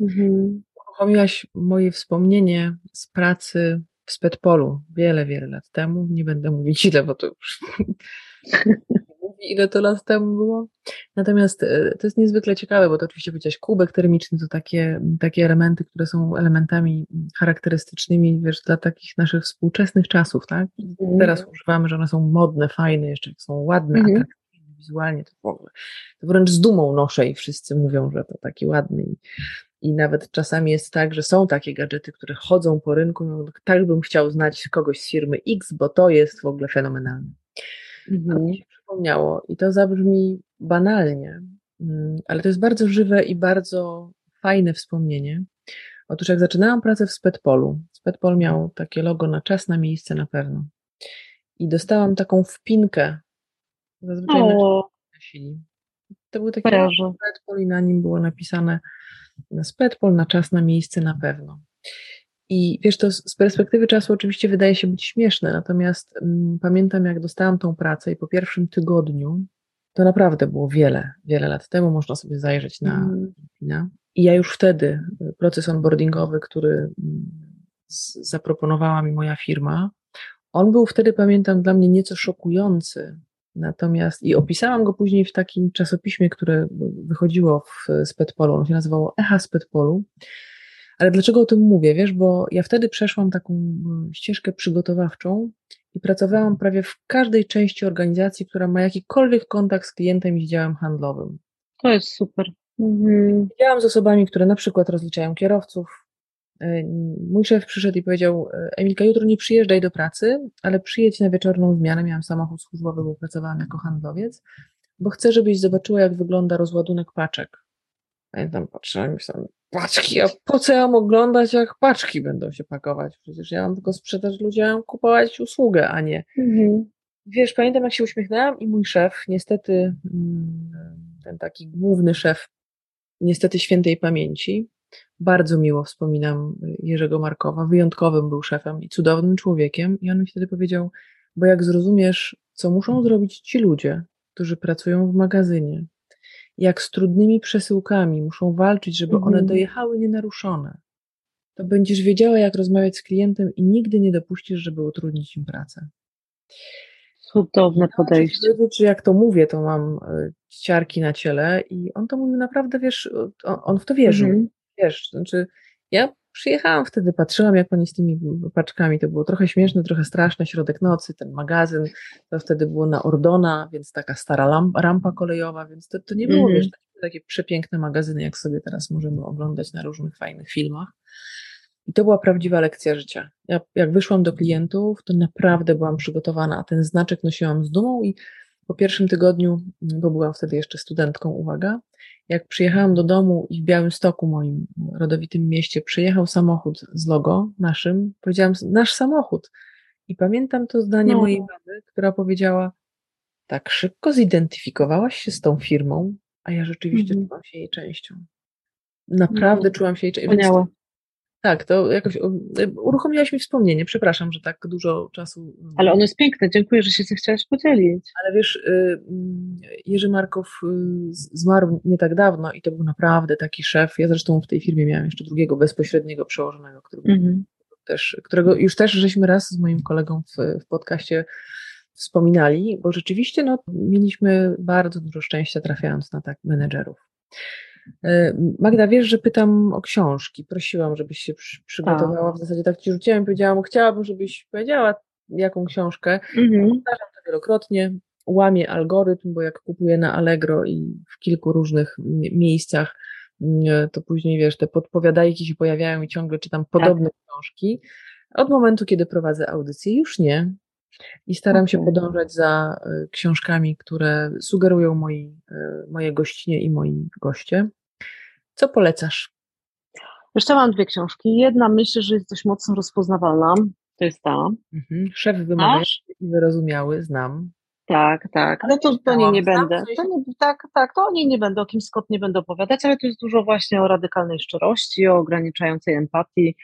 Mhm. Uruchomiłaś moje wspomnienie z pracy w Spetpolu wiele, wiele lat temu. Nie będę mówić ile, bo to już *laughs* ile to lat temu było. Natomiast e, to jest niezwykle ciekawe, bo to oczywiście powiedziałeś kubek termiczny, to takie, takie elementy, które są elementami charakterystycznymi, wiesz, dla takich naszych współczesnych czasów, tak? Mhm. Teraz używamy, że one są modne, fajne, jeszcze są ładne, mhm. atrakcyjne wizualnie, to w ogóle. To wręcz z dumą noszę i wszyscy mówią, że to taki ładny i i nawet czasami jest tak, że są takie gadżety, które chodzą po rynku. No, tak bym chciał znać kogoś z firmy X, bo to jest w ogóle fenomenalne. Mhm. mi się przypomniało i to zabrzmi banalnie, mm, ale to jest bardzo żywe i bardzo fajne wspomnienie. Otóż jak zaczynałam pracę w Spetpolu, Spetpol miał takie logo na czas, na miejsce na pewno. I dostałam taką wpinkę, zazwyczaj o. na sili. To był taki Spetpol i na nim było napisane na Spetpol, na czas, na miejsce na pewno. I wiesz, to z perspektywy czasu oczywiście wydaje się być śmieszne, natomiast mm, pamiętam, jak dostałam tą pracę i po pierwszym tygodniu, to naprawdę było wiele, wiele lat temu, można sobie zajrzeć na mm. I ja już wtedy y, proces onboardingowy, który mm, zaproponowała mi moja firma, on był wtedy, pamiętam, dla mnie nieco szokujący, Natomiast i opisałam go później w takim czasopiśmie, które wychodziło w Spetpolu. Ono się nazywało Echa Spetpolu. Ale dlaczego o tym mówię? Wiesz, bo ja wtedy przeszłam taką mm, ścieżkę przygotowawczą i pracowałam prawie w każdej części organizacji, która ma jakikolwiek kontakt z klientem i z działem handlowym. To jest super. Mhm. Działam z osobami, które na przykład rozliczają kierowców, mój szef przyszedł i powiedział: e, Emilka, jutro nie przyjeżdżaj do pracy, ale przyjedź na wieczorną zmianę. Miałam samochód służbowy, bo pracowałam jako handlowiec, bo chcę, żebyś zobaczyła, jak wygląda rozładunek paczek. Pamiętam, patrzyłam i myślałam, paczki, a po co ja mam oglądać, jak paczki będą się pakować? Przecież ja mam tylko sprzedać ludziom, kupować usługę, a nie. Mhm. Wiesz, pamiętam, jak się uśmiechnęłam i mój szef, niestety, mm, ten taki główny szef, niestety świętej pamięci, bardzo miło wspominam Jerzego Markowa. Wyjątkowym był szefem i cudownym człowiekiem. I on mi wtedy powiedział: Bo jak zrozumiesz, co muszą zrobić ci ludzie, którzy pracują w magazynie, jak z trudnymi przesyłkami muszą walczyć, żeby mhm. one dojechały nienaruszone, to będziesz wiedziała, jak rozmawiać z klientem i nigdy nie dopuścisz, żeby utrudnić im pracę. Cudowne podejście. Czy jak to mówię, to mam e, ciarki na ciele i on to mówił naprawdę, wiesz, on, on w to wierzył. Mhm wiesz, znaczy ja przyjechałam wtedy, patrzyłam jak oni z tymi paczkami, to było trochę śmieszne, trochę straszne, środek nocy, ten magazyn, to wtedy było na Ordona, więc taka stara lampa, rampa kolejowa, więc to, to nie było, mm -hmm. wiesz, takie, takie przepiękne magazyny, jak sobie teraz możemy oglądać na różnych fajnych filmach. I to była prawdziwa lekcja życia. Ja, jak wyszłam do klientów, to naprawdę byłam przygotowana, a ten znaczek nosiłam z dumą i po pierwszym tygodniu, bo byłam wtedy jeszcze studentką, uwaga, jak przyjechałam do domu i w Białymstoku, moim rodowitym mieście, przyjechał samochód z logo naszym, powiedziałam, nasz samochód. I pamiętam to zdanie no. mojej mamy, która powiedziała, tak szybko zidentyfikowałaś się z tą firmą, a ja rzeczywiście mm -hmm. czułam się jej częścią. Naprawdę no. czułam się jej częścią. Tak, to jakoś uruchomiłaś mi wspomnienie. Przepraszam, że tak dużo czasu. Ale ono jest piękne, dziękuję, że się chciałaś podzielić. Ale wiesz, y, mm, Jerzy Markow y, zmarł nie tak dawno i to był naprawdę taki szef. Ja zresztą w tej firmie miałam jeszcze drugiego bezpośredniego przełożonego, który mhm. też, którego już też żeśmy raz z moim kolegą w, w podcaście wspominali, bo rzeczywiście no, mieliśmy bardzo dużo szczęścia trafiając na tak menedżerów. E, Magda, wiesz, że pytam o książki. Prosiłam, żebyś się przygotowała. Tak. W zasadzie tak ci rzuciłam i powiedziałam, chciałabym, żebyś powiedziała, jaką książkę. Mhm. Powtarzam to wielokrotnie. Łamię algorytm, bo jak kupuję na Allegro i w kilku różnych miejscach, mm, to później wiesz, te podpowiadajki się pojawiają i ciągle czytam podobne tak. książki. Od momentu, kiedy prowadzę audycję, już nie. I staram się podążać za e, książkami, które sugerują moi, e, moje gościnie i moi goście. Co polecasz? Jeszcze mam dwie książki. Jedna myślę, że jest dość mocno rozpoznawalna. To jest ta. Mhm. Szef wymawiaczy i wyrozumiały, znam. Tak, tak. No to, to nie, nie będę. To nie, tak, tak, to o niej nie będę, o kim Scott nie będę opowiadać, ale tu jest dużo właśnie o radykalnej szczerości, o ograniczającej empatii,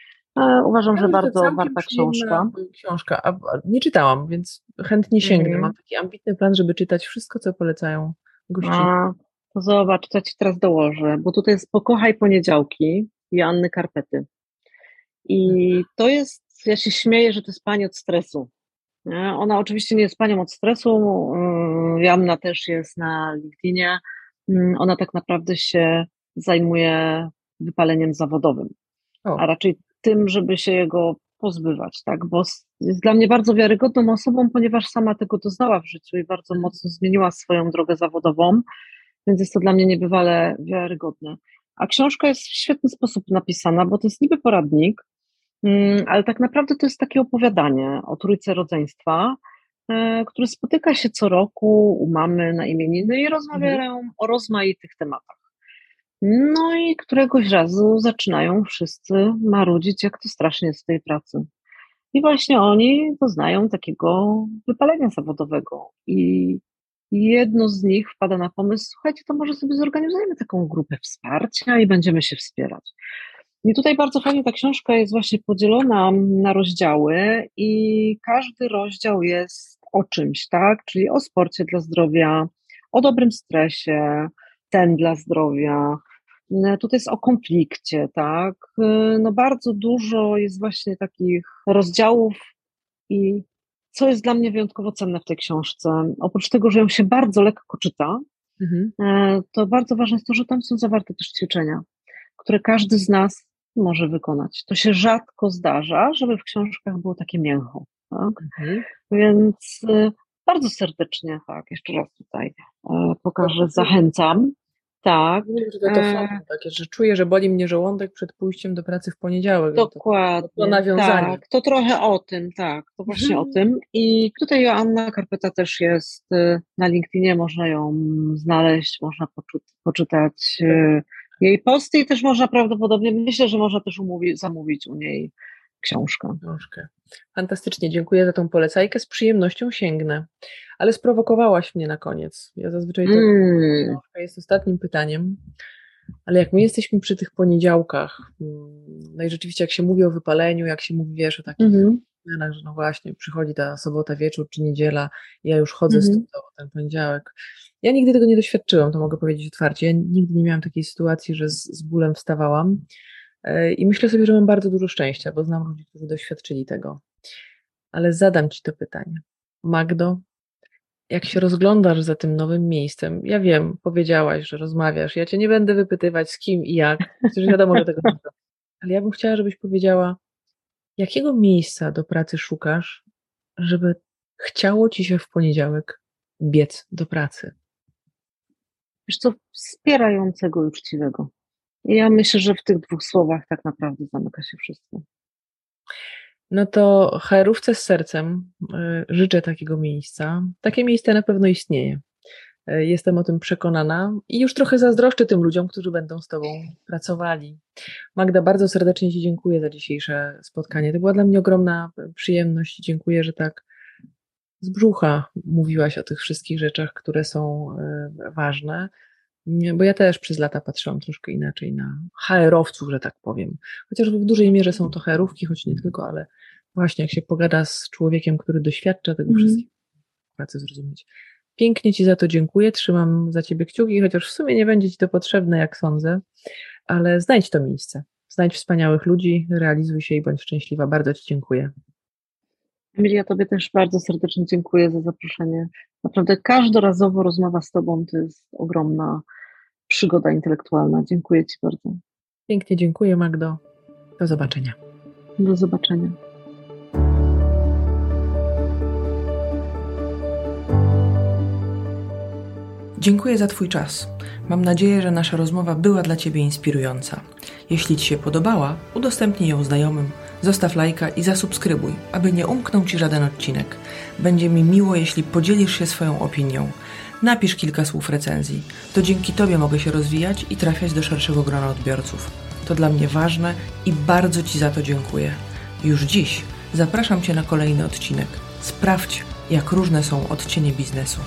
uważam, ja że bardzo warta książka. Książka, a, nie czytałam, więc chętnie sięgnę. Mm. Mam taki ambitny plan, żeby czytać wszystko, co polecają gości. A, to zobacz, co ci teraz dołożę, bo tutaj jest Pokochaj Poniedziałki Joanny Karpety. I mhm. to jest, ja się śmieję, że to jest pani od stresu. Ona oczywiście nie jest panią od stresu, mm, Joanna też jest na LinkedInie. Mm, ona tak naprawdę się zajmuje wypaleniem zawodowym, o. a raczej tym, żeby się jego pozbywać, tak? Bo jest dla mnie bardzo wiarygodną osobą, ponieważ sama tego doznała w życiu i bardzo mocno zmieniła swoją drogę zawodową, więc jest to dla mnie niebywale wiarygodne. A książka jest w świetny sposób napisana, bo to jest niby poradnik, mm, ale tak naprawdę to jest takie opowiadanie o trójce rodzeństwa, e, które spotyka się co roku u mamy na imieniny i rozmawiają mhm. o rozmaitych tematach. No i któregoś razu zaczynają wszyscy marudzić, jak to strasznie w tej pracy. I właśnie oni doznają takiego wypalenia zawodowego. I jedno z nich wpada na pomysł, słuchajcie, to może sobie zorganizujemy taką grupę wsparcia i będziemy się wspierać. I tutaj bardzo fajnie ta książka jest właśnie podzielona na rozdziały i każdy rozdział jest o czymś, tak? Czyli o sporcie dla zdrowia, o dobrym stresie, ten dla zdrowia. Tutaj jest o konflikcie, tak? No bardzo dużo jest właśnie takich rozdziałów i co jest dla mnie wyjątkowo cenne w tej książce, oprócz tego, że ją się bardzo lekko czyta, mhm. E, to bardzo ważne jest to, że tam są zawarte też ćwiczenia, które każdy z nas może wykonać. To się rzadko zdarza, żeby w książkach było takie mięcho. Tak? Mhm. Więc e, bardzo serdecznie, tak, jeszcze raz tutaj e, pokażę, zachęcam. Tak. To, to e... takie, że czuję, że boli mnie żołądek przed pójściem do pracy w poniedziałek. Dokładnie. To, to nawiązanie. Tak, to trochę o tym, tak, to właśnie hmm. o tym. I tutaj Joanna Karpeta też jest y, na LinkedInie, można ją znaleźć, można poczytać y, jej posty i też można prawdopodobnie, myślę, że można też umówić, zamówić u niej książkę. Książkę. Fantastycznie, dziękuję za tą polecajkę, z przyjemnością sięgnę. Ale sprowokowałaś mnie na koniec. Ja zazwyczaj to mm. jest ostatnim pytaniem. Ale jak my jesteśmy przy tych poniedziałkach, mm, no i rzeczywiście jak się mówi o wypaleniu, jak się mówi, wiesz, o takich mm zmianach, że no właśnie, przychodzi ta sobota wieczór czy niedziela ja już chodzę mm -hmm. z ten poniedziałek. Ja nigdy tego nie doświadczyłam, to mogę powiedzieć otwarcie. Ja nigdy nie miałam takiej sytuacji, że z, z bólem wstawałam. E, I myślę sobie, że mam bardzo dużo szczęścia, bo znam ludzi, którzy doświadczyli tego. Ale zadam Ci to pytanie. Magdo, jak się rozglądasz za tym nowym miejscem, ja wiem, powiedziałaś, że rozmawiasz, ja Cię nie będę wypytywać z kim i jak, przecież wiadomo, że tego nie Ale ja bym chciała, żebyś powiedziała, jakiego miejsca do pracy szukasz, żeby chciało Ci się w poniedziałek biec do pracy? Wiesz co, wspierającego uczciwego. Ja myślę, że w tych dwóch słowach tak naprawdę zamyka się wszystko. No to HR-ówce z sercem y, życzę takiego miejsca. Takie miejsce na pewno istnieje. Y, jestem o tym przekonana i już trochę zazdroszczę tym ludziom, którzy będą z Tobą pracowali. Magda, bardzo serdecznie Ci dziękuję za dzisiejsze spotkanie. To była dla mnie ogromna przyjemność. Dziękuję, że tak z brzucha mówiłaś o tych wszystkich rzeczach, które są y, ważne. Bo ja też przez lata patrzyłam troszkę inaczej na HR-owców, że tak powiem. Chociaż w dużej mierze są to HR-ówki, choć nie tylko, ale właśnie jak się pogada z człowiekiem, który doświadcza tego mm. wszystkiego, pracy zrozumieć. Pięknie Ci za to dziękuję, trzymam za Ciebie kciuki, chociaż w sumie nie będzie Ci to potrzebne, jak sądzę, ale znajdź to miejsce. Znajdź wspaniałych ludzi, realizuj się i bądź szczęśliwa. Bardzo Ci dziękuję. Emilia, Tobie też bardzo serdecznie dziękuję za zaproszenie. Naprawdę każdorazowo rozmowa z Tobą to jest ogromna przygoda intelektualna. Dziękuję Ci bardzo. Pięknie dziękuję, Magdo. Do zobaczenia. Do zobaczenia. Dziękuję za Twój czas. Mam nadzieję, że nasza rozmowa była dla Ciebie inspirująca. Jeśli Ci się podobała, udostępnij ją znajomym, zostaw lajka i zasubskrybuj, aby nie umknął Ci żaden odcinek. Będzie mi miło, jeśli podzielisz się swoją opinią. Napisz kilka słów recenzji. To dzięki Tobie mogę się rozwijać i trafiać do szerszego grona odbiorców. To dla mnie ważne i bardzo Ci za to dziękuję. Już dziś zapraszam Cię na kolejny odcinek. Sprawdź, jak różne są odcienie biznesu.